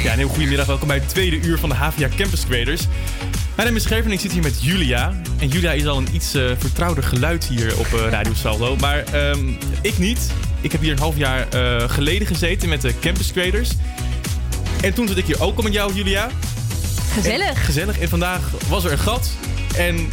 Ja, een heel goedemiddag. Welkom bij het tweede uur van de HVA Campus Creators. Mijn naam is en ik zit hier met Julia. En Julia is al een iets eh, vertrouwder geluid hier op eh, Radio Saldo. Maar ehm, ik niet. Ik heb hier een half jaar eh, geleden gezeten met de Campus Creators. En toen zat ik hier ook al met jou, Julia. Gezellig. En, gezellig. En vandaag was er een gat. En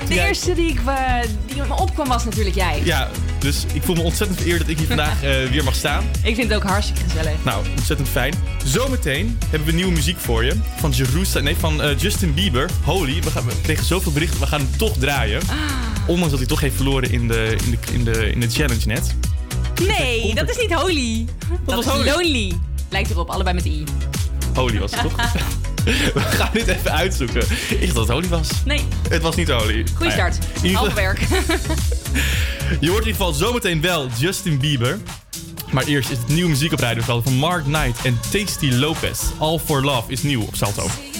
De jij... eerste die, ik, eh, die me opkwam was natuurlijk jij. Ja, dus ik voel me ontzettend vereerd dat ik hier vandaag eh, weer mag staan. Ik vind het ook hartstikke gezellig. Nou, ontzettend fijn. Zometeen hebben we nieuwe muziek voor je. Van Jerusalem, nee, van eh, Justin Bieber. Holy. We, gaan, we kregen zoveel berichten, we gaan hem toch draaien. Ah. Ondanks dat hij toch heeft verloren in de, in de, in de, in de challenge net. Nee, dat is niet Holy. Dat, was is Holy. Lonely. Lijkt erop, allebei met I. Holy was het toch? we gaan dit even uitzoeken. Ik dacht dat het Holy was. Nee. Het was niet Holy. Goeie start. Half werk. Je hoort in ieder geval zometeen wel Justin Bieber. Maar eerst is het nieuwe muziek op van Mark Knight en Tasty Lopez. All for Love is nieuw op Salto.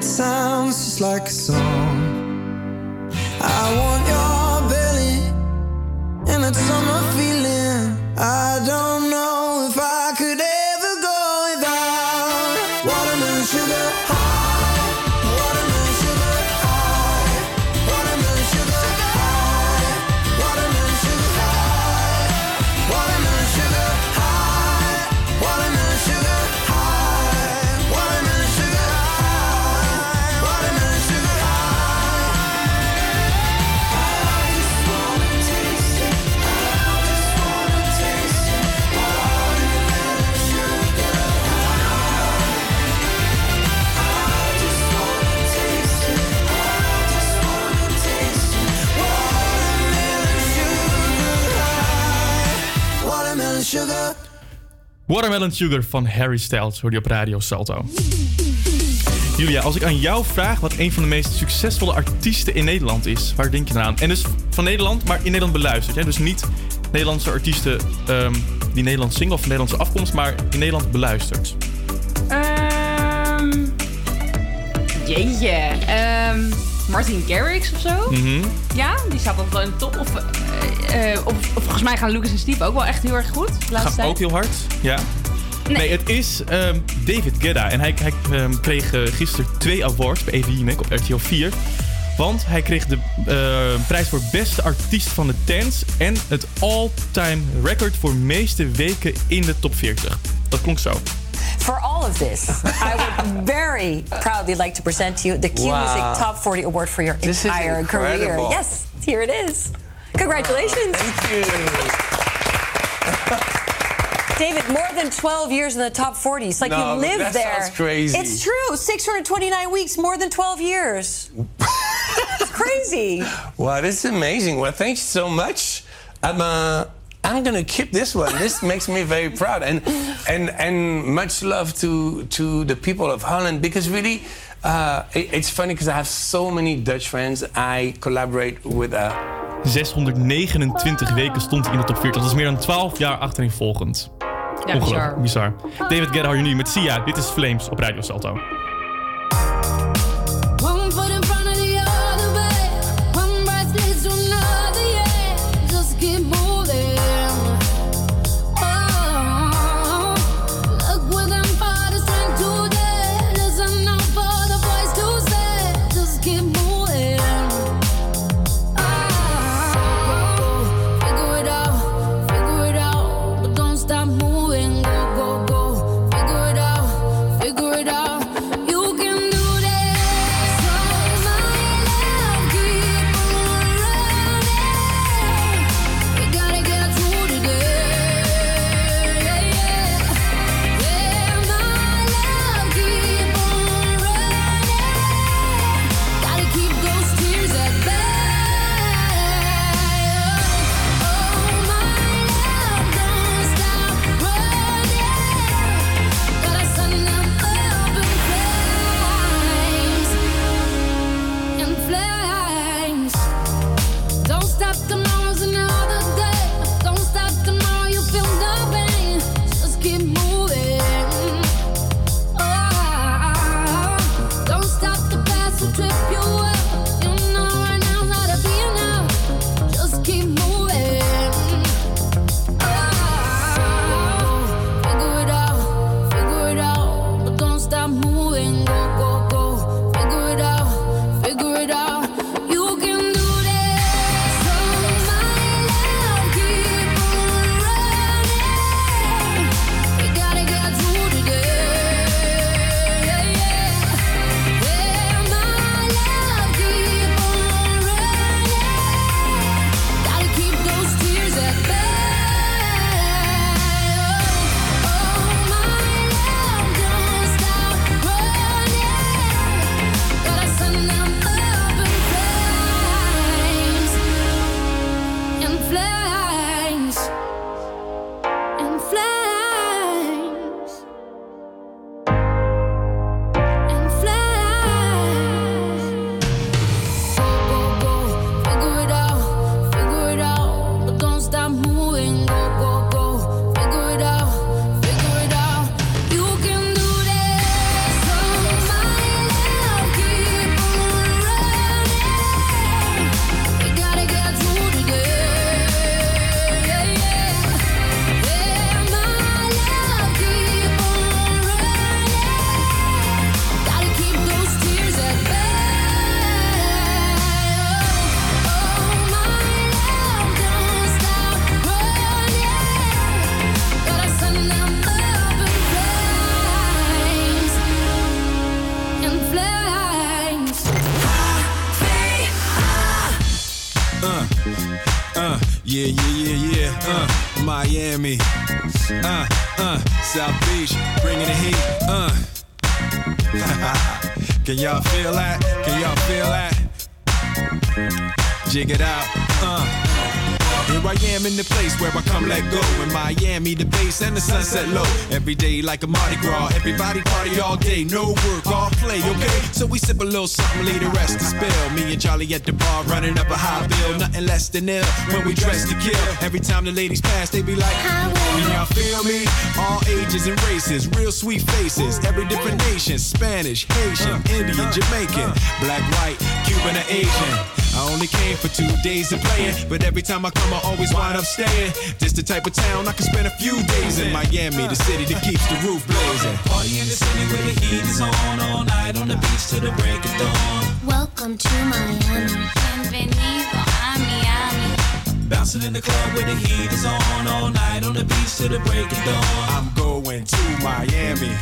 It sounds just like a song. I want your Watermelon Sugar van Harry Styles hoor je op Radio Salto. Julia, als ik aan jou vraag wat een van de meest succesvolle artiesten in Nederland is, waar denk je dan aan? En dus van Nederland, maar in Nederland beluisterd. Hè? Dus niet Nederlandse artiesten ehm, die Nederlands zingen of van Nederlandse afkomst, maar in Nederland beluisterd. Ehm jeetje. Ehm Martin Garrix of zo? Mhm. Ja, die staat altijd wel in de top. Of, of, of volgens mij gaan Lucas en Steve ook wel echt heel erg goed. Tijd. ook heel hard. Ja. Nee, het is ehm, David Guetta. En hij, hij ehm, kreeg eh, gisteren twee awards bij EVI Mac op RTL 4. Want hij kreeg de eh, prijs voor beste artiest van de dance... en het all-time record voor meeste weken in de top 40. Dat klonk zo. For all of this, I would very proudly like to present to you the Q Wow. Music Top 40 Award for your This entire career. Yes, here it is. Congratulations. Thank you. David, more than 12 years in the top 40. It's like No, you live that there. sounds crazy. It's true. 629 weeks, more than 12 years. it's crazy. Wow, this is amazing. Well, thank you so much. I'm uh, I'm gonna keep this one. This makes me very proud, and and and much love to to the people of Holland because really. Uh, it- it's funny because I have so many Dutch friends. I collaborate with uh, 629 weken stond hij in de top 40. Dat is meer dan 12 jaar achtereenvolgend. Ja, Ongelooflijk, bizar. David Guetta je nu met Sia. Dit is Flames op Radio Salto. The base and the sunset low. Every day like a Mardi Gras. Everybody party all day. No work, all play, okay? So we sip a little something, leave the rest to spill. Me and Charlie at the bar running up a high bill. Nothing less than ill when we dress to kill. Every time the ladies pass, they be like, Can y'all feel me? All ages and races, real sweet faces. Every different nation Spanish, Haitian, uh, Indian, uh, Jamaican, uh. black, white, Cuban, or Asian. I only came for two days of playing, but every time I come, I always wind up staying. This the type of town I can spend a few days in. Miami, the city that keeps the roof blazing. Party in the city where the heat is on all night on the beach till the break of dawn. Welcome to Miami. Bienvenido a Miami. Bouncing in the club where the heat is on all night on the beach till the break of dawn. I'm going to Miami.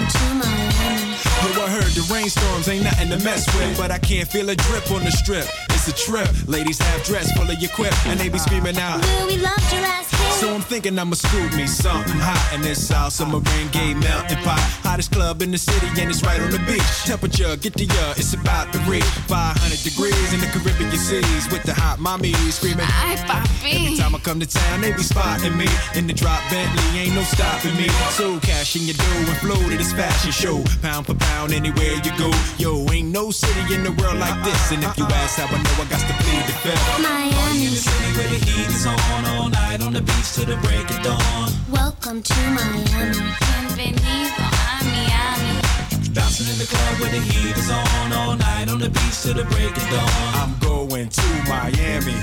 Welcome to Miami. Yo, I heard the rainstorms ain't nothing to mess with, but I can't feel a drip on the strip. It's a trip. Ladies have dressed, full of your quip, and they be uh-huh. screaming out. Will we love here? So I'm thinking I'ma screw me something hot in this house. Summer rain gay melting pot. Hottest club in the city, and it's right on the beach. Temperature, get the uh, it's about to reach 500 degrees in the Caribbean seas with the hot mommy screaming. Ay. Every time I come to town, they be spotting me in the drop Bentley, ain't no stopping me. So cash in your dough and flow to this fashion show, pound for pound anywhere you go. Yo, ain't no city in the world like this, and if you ask how I know, I got to plead the fifth. Party in the city where the heat is on all night on the beach till the break of dawn. Welcome to Miami. Bienvenido a Miami. Bouncing in the club where the heat is on all night on the beach till the break of dawn. I'm going to Miami.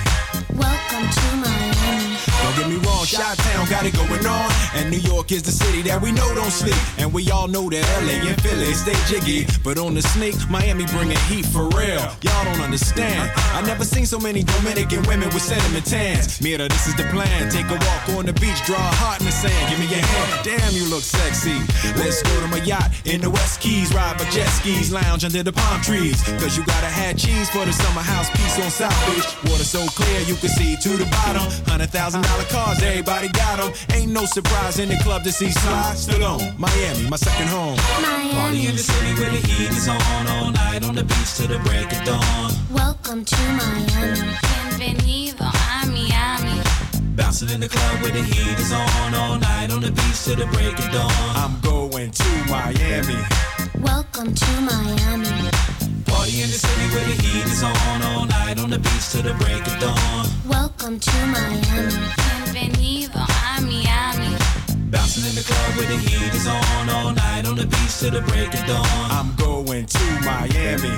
Welcome to Miami. Don't get me wrong, Shot Town got it going on. And New York is the city that we know don't sleep. And we all know that LA and Philly stay jiggy. But on the sneak, Miami bringing heat for real. Y'all don't understand. I never seen so many Dominican women with sentiment tans. Mira, this is the plan. Take a walk on the beach, draw a heart in the sand. Give me your hand. Damn, you look sexy. Let's go to my yacht in the West Keys. Ride my jet skis, lounge under the palm trees. Cause you gotta have cheese for the summer house piece on South Beach. Water so clear you can see to the bottom. Hundred thousand dollar cars, everybody got them. Ain't no surprise in the club to see Sly Stallone. Miami, my second home. Party in the city where the heat is on all night on the beach till the break of dawn. Welcome to Miami. Bienvenido a Miami. Bouncing in the club where the heat is on all night on the beach till the break of dawn. I'm going to Miami. Welcome to Miami. Party in the city where the heat is on all night on the beach till the break of dawn. Welcome to Miami. Bienvenido a Miami. Bouncing in the club where the heat is on all night on the beach till the break of dawn. I'm going to Miami.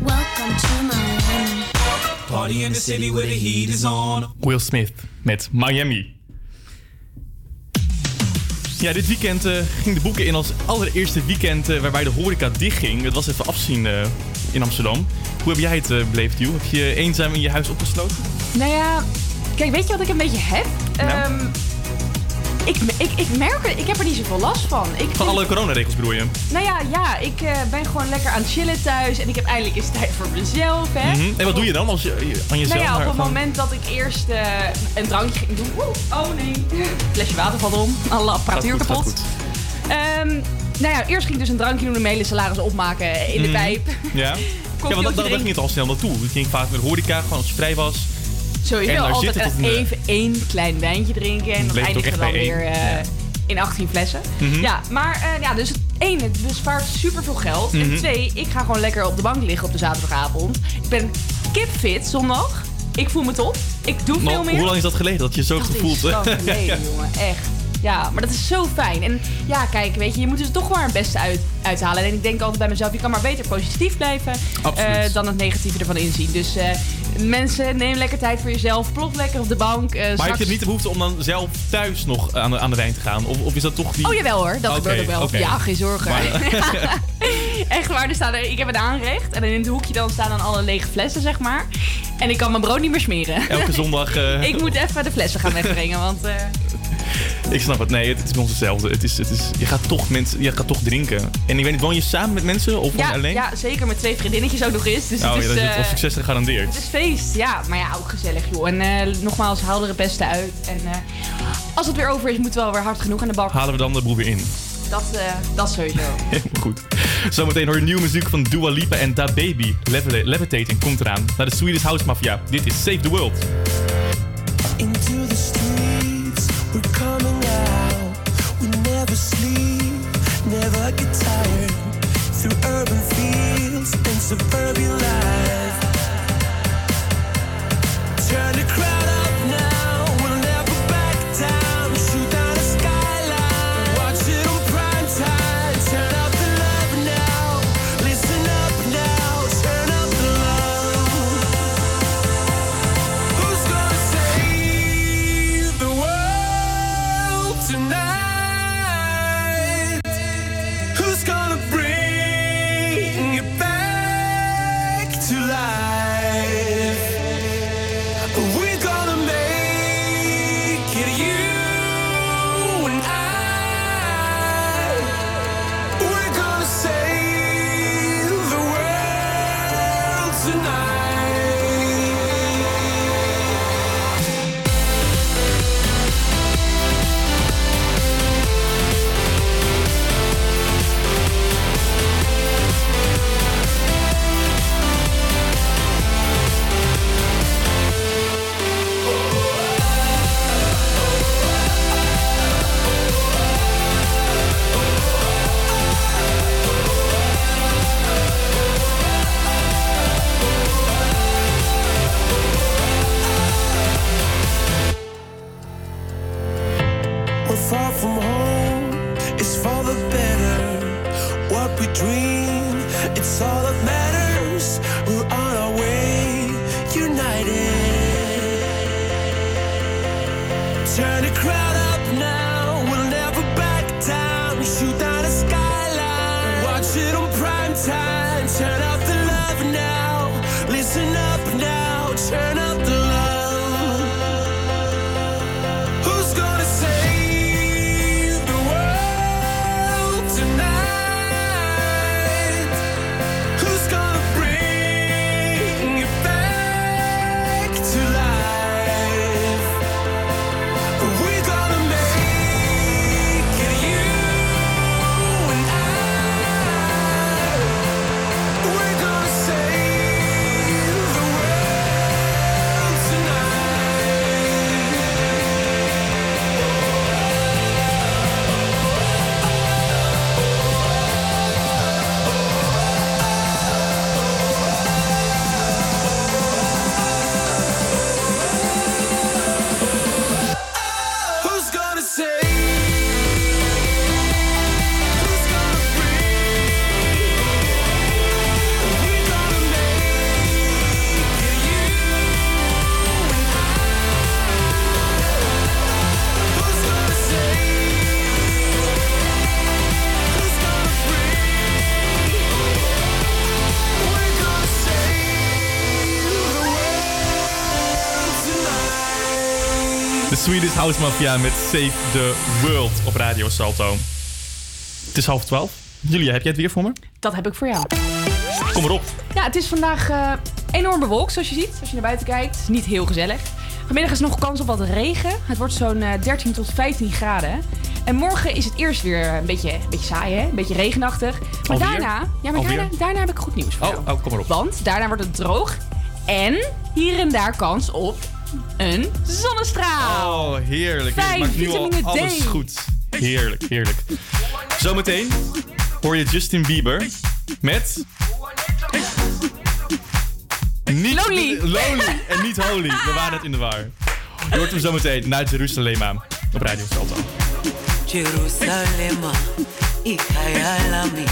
Welcome to Miami. Party in the city where the heat is on. Will Smith met Miami. Ja, dit weekend eh, ging de boeken in als allereerste weekend eh, waarbij de horeca dichtging. Het was even afzien eh, in Amsterdam. Hoe heb jij het eh, beleefd, Jules? Heb je eenzaam in je huis opgesloten? Nou ja, kijk, weet je wat ik een beetje heb? Nou? Ehm, ik, ik, ik merk er, ik heb er niet zoveel last van. Ik Van alle coronaregels bedoel je? Nou ja, ja, ik eh, ben gewoon lekker aan het chillen thuis. En ik heb eindelijk eens tijd voor mezelf, hè. Mhm. En wat doe je dan als je aan jezelf? Nou ja, op het van- moment dat ik eerst eh, een drankje ging doen. Oeh, oh nee. Flesje water valt om. Alle apparatuur kapot. Ehm, nou ja, eerst ging ik dus een drankje doen, een hele salaris opmaken in de Mhm. pijp. Ja, ja want dat, dat, dat ging het al snel naartoe. Het ging vaak met de horeca, gewoon als je vrij was. Sowieso En daar altijd een- even één klein wijntje drinken. En dan eindigen we dan weer één. eh, in 18 flessen. Mhm. Ja, maar eh, ja, dus het ene, het bespaart super veel geld. Mhm. En twee, ik ga gewoon lekker op de bank liggen op de zaterdagavond. Ik ben kipfit zondag. Ik voel me top. Ik doe veel meer. hoe lang is dat geleden dat je zo Dat gevoeld is zo geleden, jongen. Echt. Ja, maar dat is zo fijn. En ja, kijk, weet je, je moet er toch maar het beste uit, uithalen. En ik denk altijd bij mezelf, je kan maar beter positief blijven eh, dan het negatieve ervan inzien. Dus eh, mensen, neem lekker tijd voor jezelf. Plot lekker op de bank. eh, Maar straks- heb je niet de behoefte om dan zelf thuis nog aan de, aan de wijn te gaan? Of, of is dat toch die... Oh jawel hoor, dat Oké, gebeurt ook wel. Ja, geen zorgen. Maar- Echt waar, er staan er, ik heb een aanrecht. En in het hoekje dan staan dan alle lege flessen, zeg maar. En ik kan mijn brood niet meer smeren. Elke zondag... ik moet even de flessen gaan wegbrengen, want... eh, Ik snap het. Nee, het is bij ons hetzelfde. Het is, het is, je, gaat toch mensen, je gaat toch drinken. En ik weet niet, woon je samen met mensen of Ja, alleen? ja, zeker met twee vriendinnetjes ook nog eens. Dus oh het ja, is, dat is eh, wel succes gegarandeerd. Het is feest, ja. Maar ja, ook gezellig, joh. En eh, nogmaals, haal er het beste uit. En eh, als het weer over is, moeten we wel weer hard genoeg aan de bak. Halen we dan de boel weer in. Dat, eh, dat sowieso. Goed. Zometeen hoor je nieuwe muziek van Dua Lipa en Da Baby. Levi- Levitating komt eraan. Naar de Swedish House Mafia. Dit is Save the World. Into the Turn Swedish House Mafia met Save the World op Radio Salto. Het is half twaalf. Julia, heb jij het weer voor me? Dat heb ik voor jou. Kom maar op. Ja, het is vandaag eh, enorm bewolkt, zoals je ziet. Als je naar buiten kijkt. Het is niet heel gezellig. Vanmiddag is nog kans op wat regen. Het wordt zo'n eh, 13 tot 15 graden. En morgen is het eerst weer een beetje, een beetje saai, hè? Een beetje regenachtig. Maar Alweer? daarna, ja, maar daarna, daarna heb ik goed nieuws voor jou. Oh, oh, kom maar op. Want daarna wordt het droog. En hier en daar kans op een zonnestraal. Oh, heerlijk. Fijn, Het maakt nu al D. alles goed. Heerlijk, heerlijk. Zometeen hoor je Justin Bieber met... Niet Lonely. Lonely en niet Holy. We waren net in de war. Je hoort hem zometeen naar Jeruzalem op Radio Salto. Lami.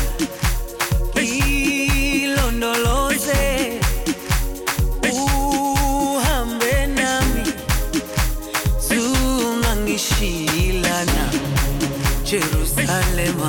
Jerusalema,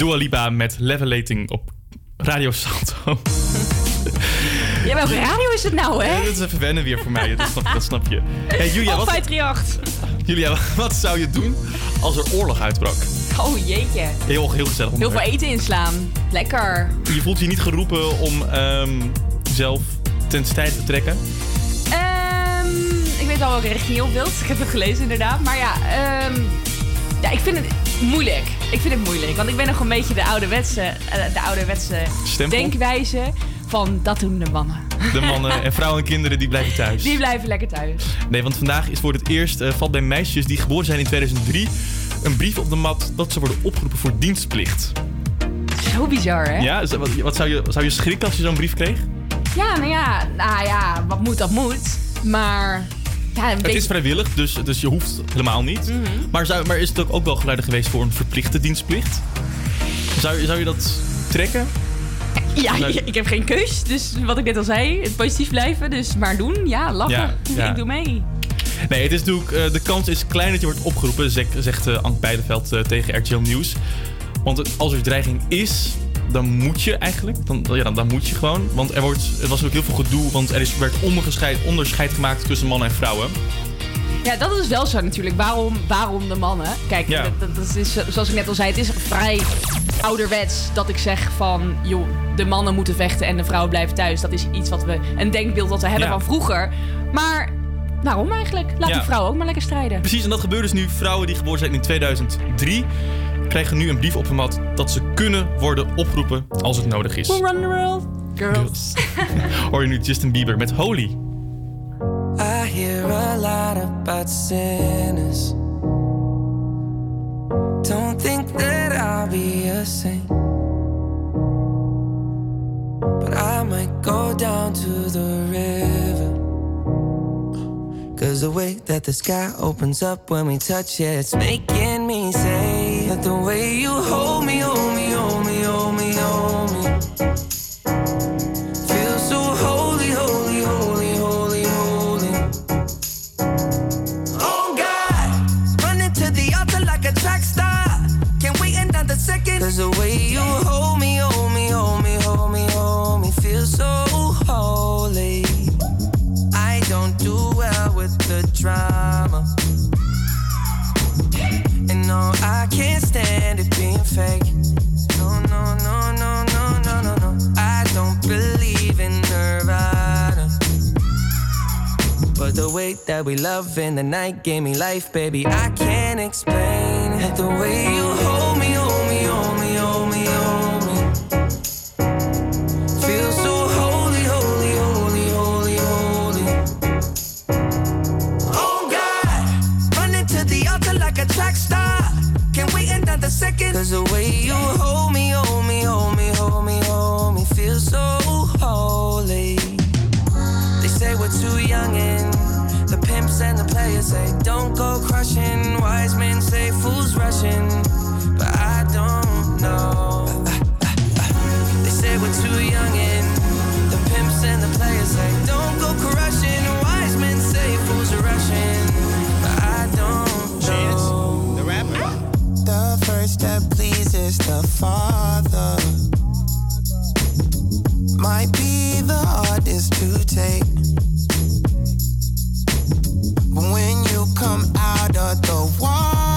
Dua Lipa met Levelating op Radio Salto. Ja, welke radio is het nou, hè? Ja, dat is even wennen weer voor mij, dat snap, je. Hey, Julia, wat, wat zou je doen als er oorlog uitbrak? Oh jeetje. Heel, heel gezellig. Heel veel eten inslaan. Lekker. Je voelt je niet geroepen om ehm, zelf ten te trekken? Ehm, ik weet al welke richting je op wilt. Ik heb het gelezen inderdaad. Maar ja, ehm, ja ik vind het moeilijk. Ik vind het moeilijk. Want ik ben nog een beetje de ouderwetse, eh, de ouderwetse Stempel? denkwijze van dat doen de mannen. De mannen en vrouwen en kinderen die blijven thuis. Die blijven lekker thuis. Nee, want vandaag is voor het eerst, eh, valt bij meisjes die geboren zijn in 2003, een brief op de mat dat ze worden opgeroepen voor dienstplicht. Zo bizar, hè? Ja, wat, wat zou, je, zou je schrikken als je zo'n brief kreeg? Ja, nou ja, nou ja, wat moet, dat moet. Maar ja, Het is vrijwillig, dus, dus je hoeft helemaal niet. Mhm. maar, zou, maar is het ook, ook wel geluiden geweest voor een verplichte dienstplicht? Zou, je- zou je dat trekken? Ja, ik heb geen keus. Dus wat ik net al zei, het positief blijven. Dus maar doen, ja, lachen. Ja, ja. Ik doe mee. Nee, het is natuurlijk, eh, de kans is klein dat je wordt opgeroepen, zegt, zegt eh, Ank Beideveld eh, tegen RTL Nieuws. Want als er dreiging is, dan moet je eigenlijk. Dan, ja, dan, dan moet je gewoon. Want er, wordt, er was ook heel veel gedoe, want er is, werd onderscheid, onderscheid gemaakt tussen mannen en vrouwen. Ja, dat is wel zo natuurlijk. Waarom, waarom de mannen? Kijk, Ja. dat, dat is, zoals ik net al zei, het is vrij ouderwets dat ik zeg van... joh, de mannen moeten vechten en de vrouwen blijven thuis. Dat is iets wat we, een denkbeeld dat we hebben Ja. van vroeger. Maar waarom eigenlijk? Laat Ja. die vrouwen ook maar lekker strijden. Precies, en dat gebeurt dus nu. Vrouwen die geboren zijn in 2003 krijgen nu een brief op hun mat dat ze kunnen worden opgeroepen als het nodig is. We'll run the world, girls. Hoor je nu Justin Bieber met Holy. I hear a lot about sinners. Don't think that I'll be a saint. But I might go down to the river. Cause the way that the sky opens up when we touch it, it's making me that the way you hold me, hold me, hold me, hold me, hold me. Feel so holy, holy, holy, holy, holy. Oh God, running to the altar like a track star. Can't wait another second. Cause the way you hold me, hold me, hold me, hold me, hold me, feel so holy. I don't do well with the drama. No, I can't stand it being fake. No, no, no, no, no, no, no, no. I don't believe in Nirvana. But the way that we love in the night gave me life, baby. I can't explain it. The way you hold me, hold me, hold me, Another second. Cause the way you hold me, hold me, hold me, hold me, hold me, feel so holy. They say we're too young and the pimps and the players say don't go crushing. Wise men say fools rushing, but I don't know. They say we're too young and the pimps and the players say don't go crushing. Wise men say fools rushing, First step pleases the Father. Might be the hardest to take. But when you come out of the water,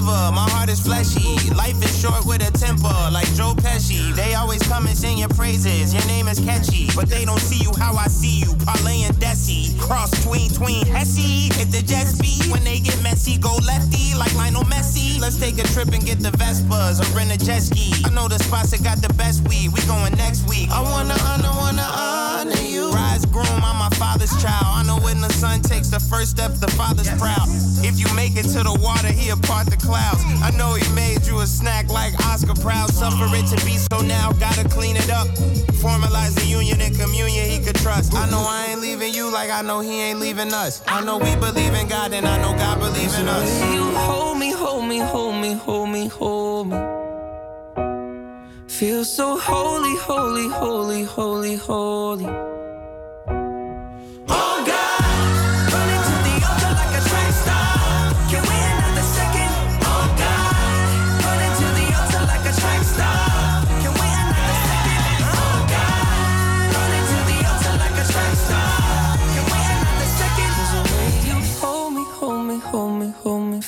I'm a believer, my heart is fleshy. Life is short with a temper, like Joe Pesci. They always come and sing your praises, your name is catchy. But they don't see you how I see you, Parlay and Desi. Cross tween, tween, Hesse. Hit the jet speed when they get messy, go lefty like Lionel Messi. Let's take a trip and get the Vespas or rent a jet ski. I know the spots that got the best weed, we going next week. I wanna honor, wanna honor you. Rise groom, I'm my father's child. I know when the son takes the first step, the father's proud. If you make it to the water, he'll part the I know he made you a snack like Oscar Proud. Suffer it to be so now, gotta clean it up. Formalize the union and communion he could trust. I know I ain't leaving you like I know he ain't leaving us. I know we believe in God and I know God believes in us. You hold me, hold me, hold me, hold me, hold me. Feel so holy, holy, holy, holy, holy.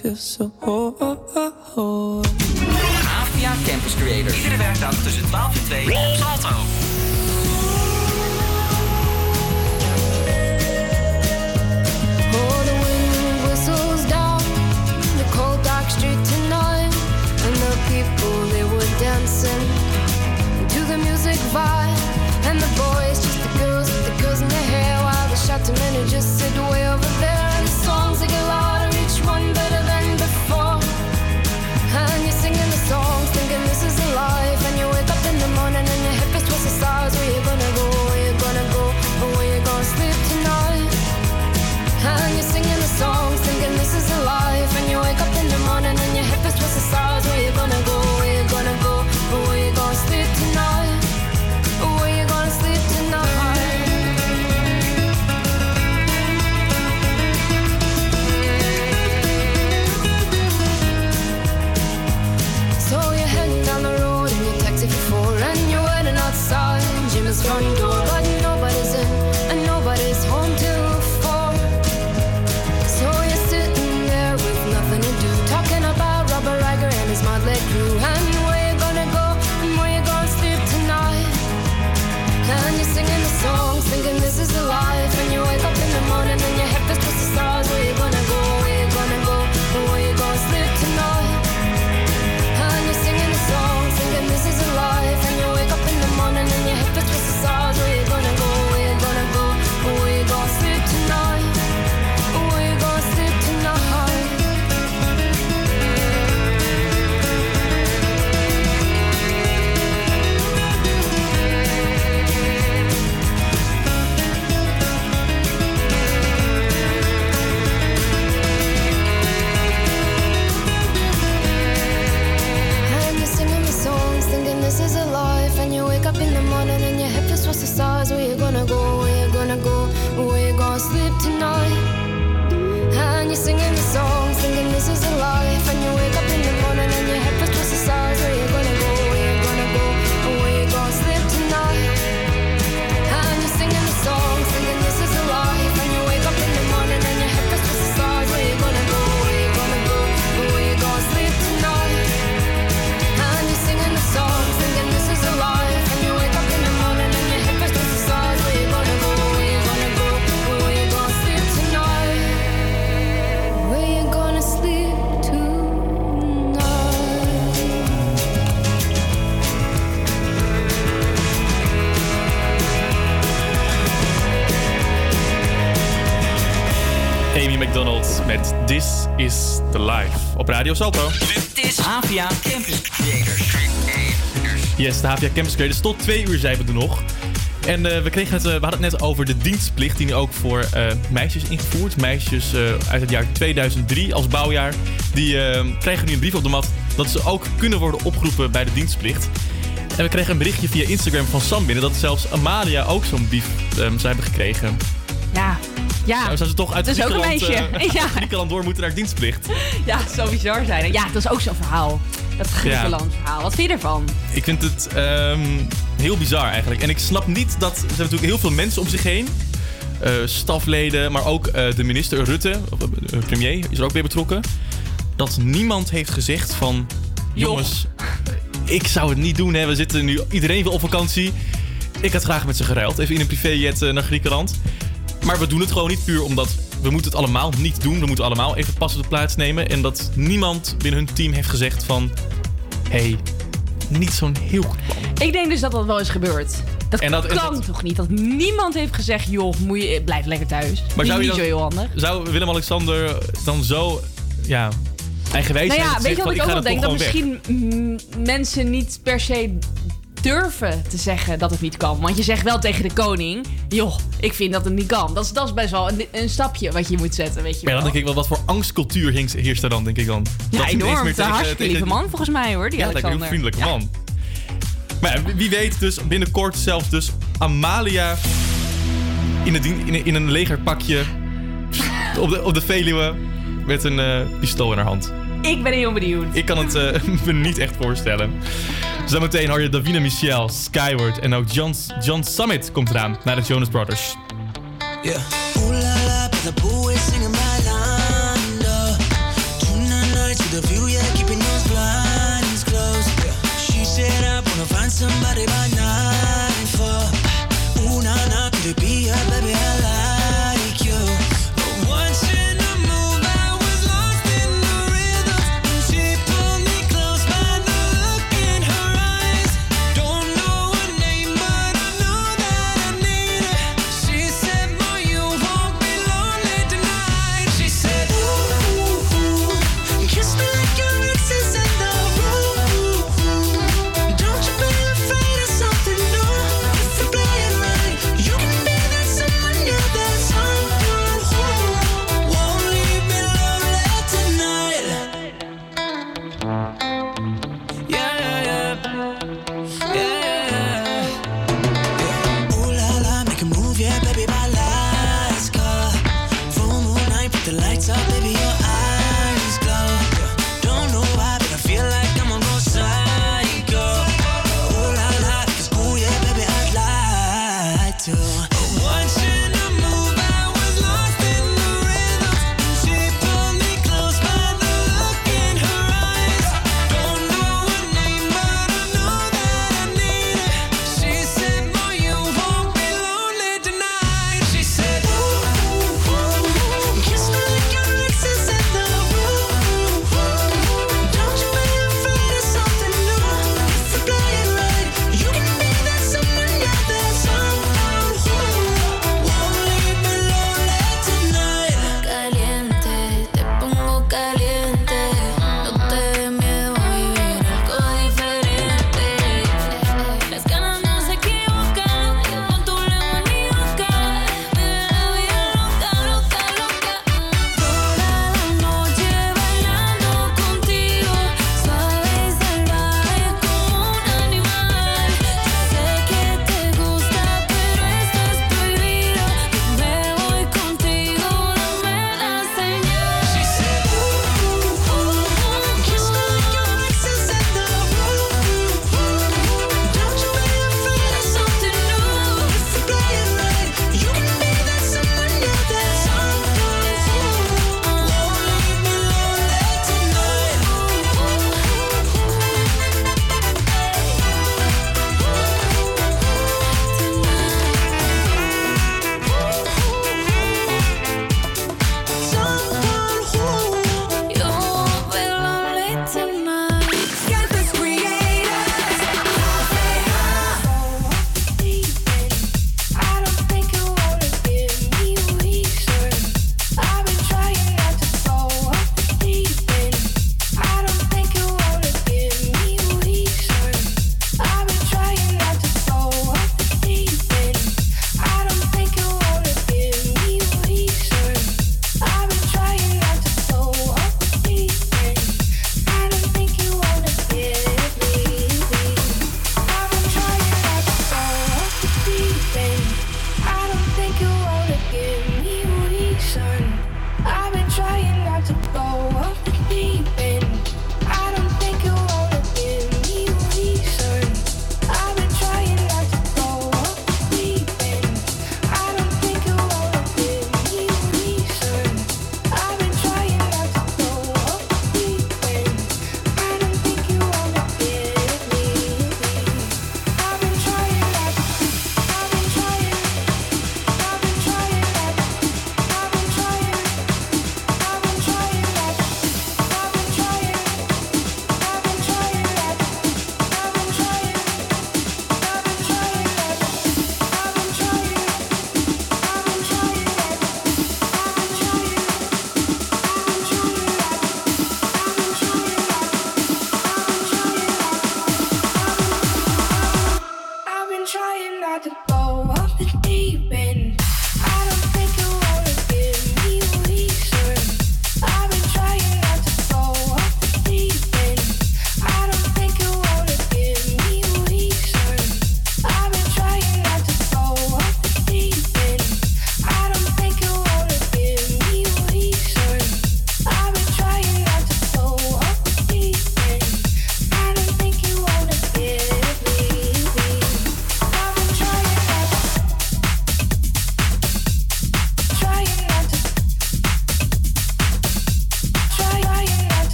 Feel so hard. APA Campus Creators. Iedere werkdag tussen 12 en 2 op Salto. Oh, the wind whistles down the cold dark street tonight, and the people they were dancing to the music vibe, and the boys just the girls with the girls in their hair, while the shouting men who just sit way over is the Life op Radio Salto. Dit is APA Campus Creators. Yes, de HVA Campus Creators. Tot twee uur zijn we er nog. En eh, we, kregen het, eh, we hadden het net over de dienstplicht die nu ook voor eh, meisjes ingevoerd. Meisjes uit het jaar 2003 als bouwjaar. Die krijgen nu een brief op de mat dat ze ook kunnen worden opgeroepen bij de dienstplicht. En we kregen een berichtje via Instagram van Sam binnen dat zelfs Amalia ook zo'n brief eh, zou hebben gekregen. Ja. Zou ze toch uit Dat is ook een Griekenland, meisje. eh, Ja. Griekenland door moeten naar dienstplicht. Ja, het zou bizar zijn. Ja, dat is ook zo'n verhaal. Dat Griekenland verhaal. Wat vind je ervan? Ik vind het ehm, heel bizar eigenlijk. En ik snap niet dat... Hebben natuurlijk heel veel mensen om zich heen. Eh, stafleden, maar ook eh, de minister Rutte, of, eh, premier, is er ook weer betrokken. Dat niemand heeft gezegd van... Jongens, ik zou het niet doen. Hè. We zitten nu... Iedereen wil op vakantie. Ik had graag met ze geruild. Even in een privéjet naar Griekenland. Maar we doen het gewoon niet puur omdat... We moeten het allemaal niet doen. We moeten allemaal even pas op de plaats nemen. En dat niemand binnen hun team heeft gezegd van... hey, niet zo'n heel goed plan. Ik denk dus dat dat wel is gebeurd. Dat, En dat- kan toch niet? Dat niemand heeft gezegd, joh, moet je, blijf lekker thuis. Maar zou niet zo heel handig. Zou Willem-Alexander dan zo... Ja, eigenwijs Nou ja, weet je wat ik ook wel denk? Dat weg? misschien mensen niet per se durven te zeggen dat het niet kan. Want je zegt wel tegen de koning, joh, ik vind dat het niet kan. Dat is, dat is best wel een, een stapje wat je moet zetten, weet je Maar wel. dan denk ik wel, wat voor angstcultuur heerst er dan, denk ik dan? ja, Dat enorm. meer Het is een hartstikke lieve man volgens mij hoor, die Ja, me een Alexander. heel vriendelijke man. Maar ja, wie weet dus binnenkort zelfs dus Amalia in een, in een legerpakje op de, op de Veluwe met een eh, pistool in haar hand. Ik ben heel benieuwd. Ik kan het eh, me niet echt voorstellen. Zometeen hoor je Davina Michel, Skyward en ook John, John Summit komt eraan naar de Jonas Brothers. Somebody.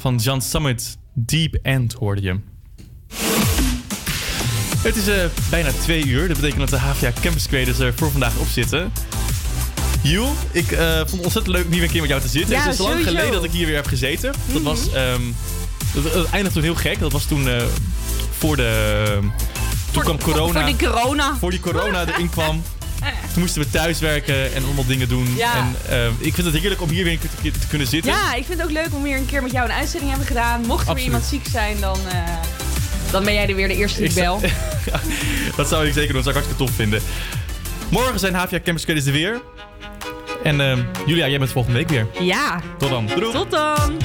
Van Jan Summit. Deep End hoorde je. Het is eh, bijna twee uur. Dat betekent dat de HVA Campus Creators er voor vandaag op zitten. Joel, ik eh, vond het ontzettend leuk om hier een keer met jou te zitten. Ja, het is lang sowieso. geleden dat ik hier weer heb gezeten. Dat Mhm. was... ehm dat, dat eindigde toen heel gek. Dat was toen eh, voor de... Toen kwam corona. voor die corona. Voor die corona erin kwam. Toen moesten we thuiswerken en allemaal dingen doen. Ja. En ehm, ik vind het heerlijk om hier weer een keer te, te kunnen zitten. Ja, ik vind het ook leuk om weer een keer met jou een uitzending hebben gedaan. Mocht er Absoluut. iemand ziek zijn, dan, eh, dan ben jij er weer de eerste die bel. Dat zou ik zeker doen. Dat zou ik hartstikke tof vinden. Morgen zijn HVA Campus Creators er weer. En ehm, Julia, jij bent volgende week weer. Ja. Tot dan. Doei. Tot dan.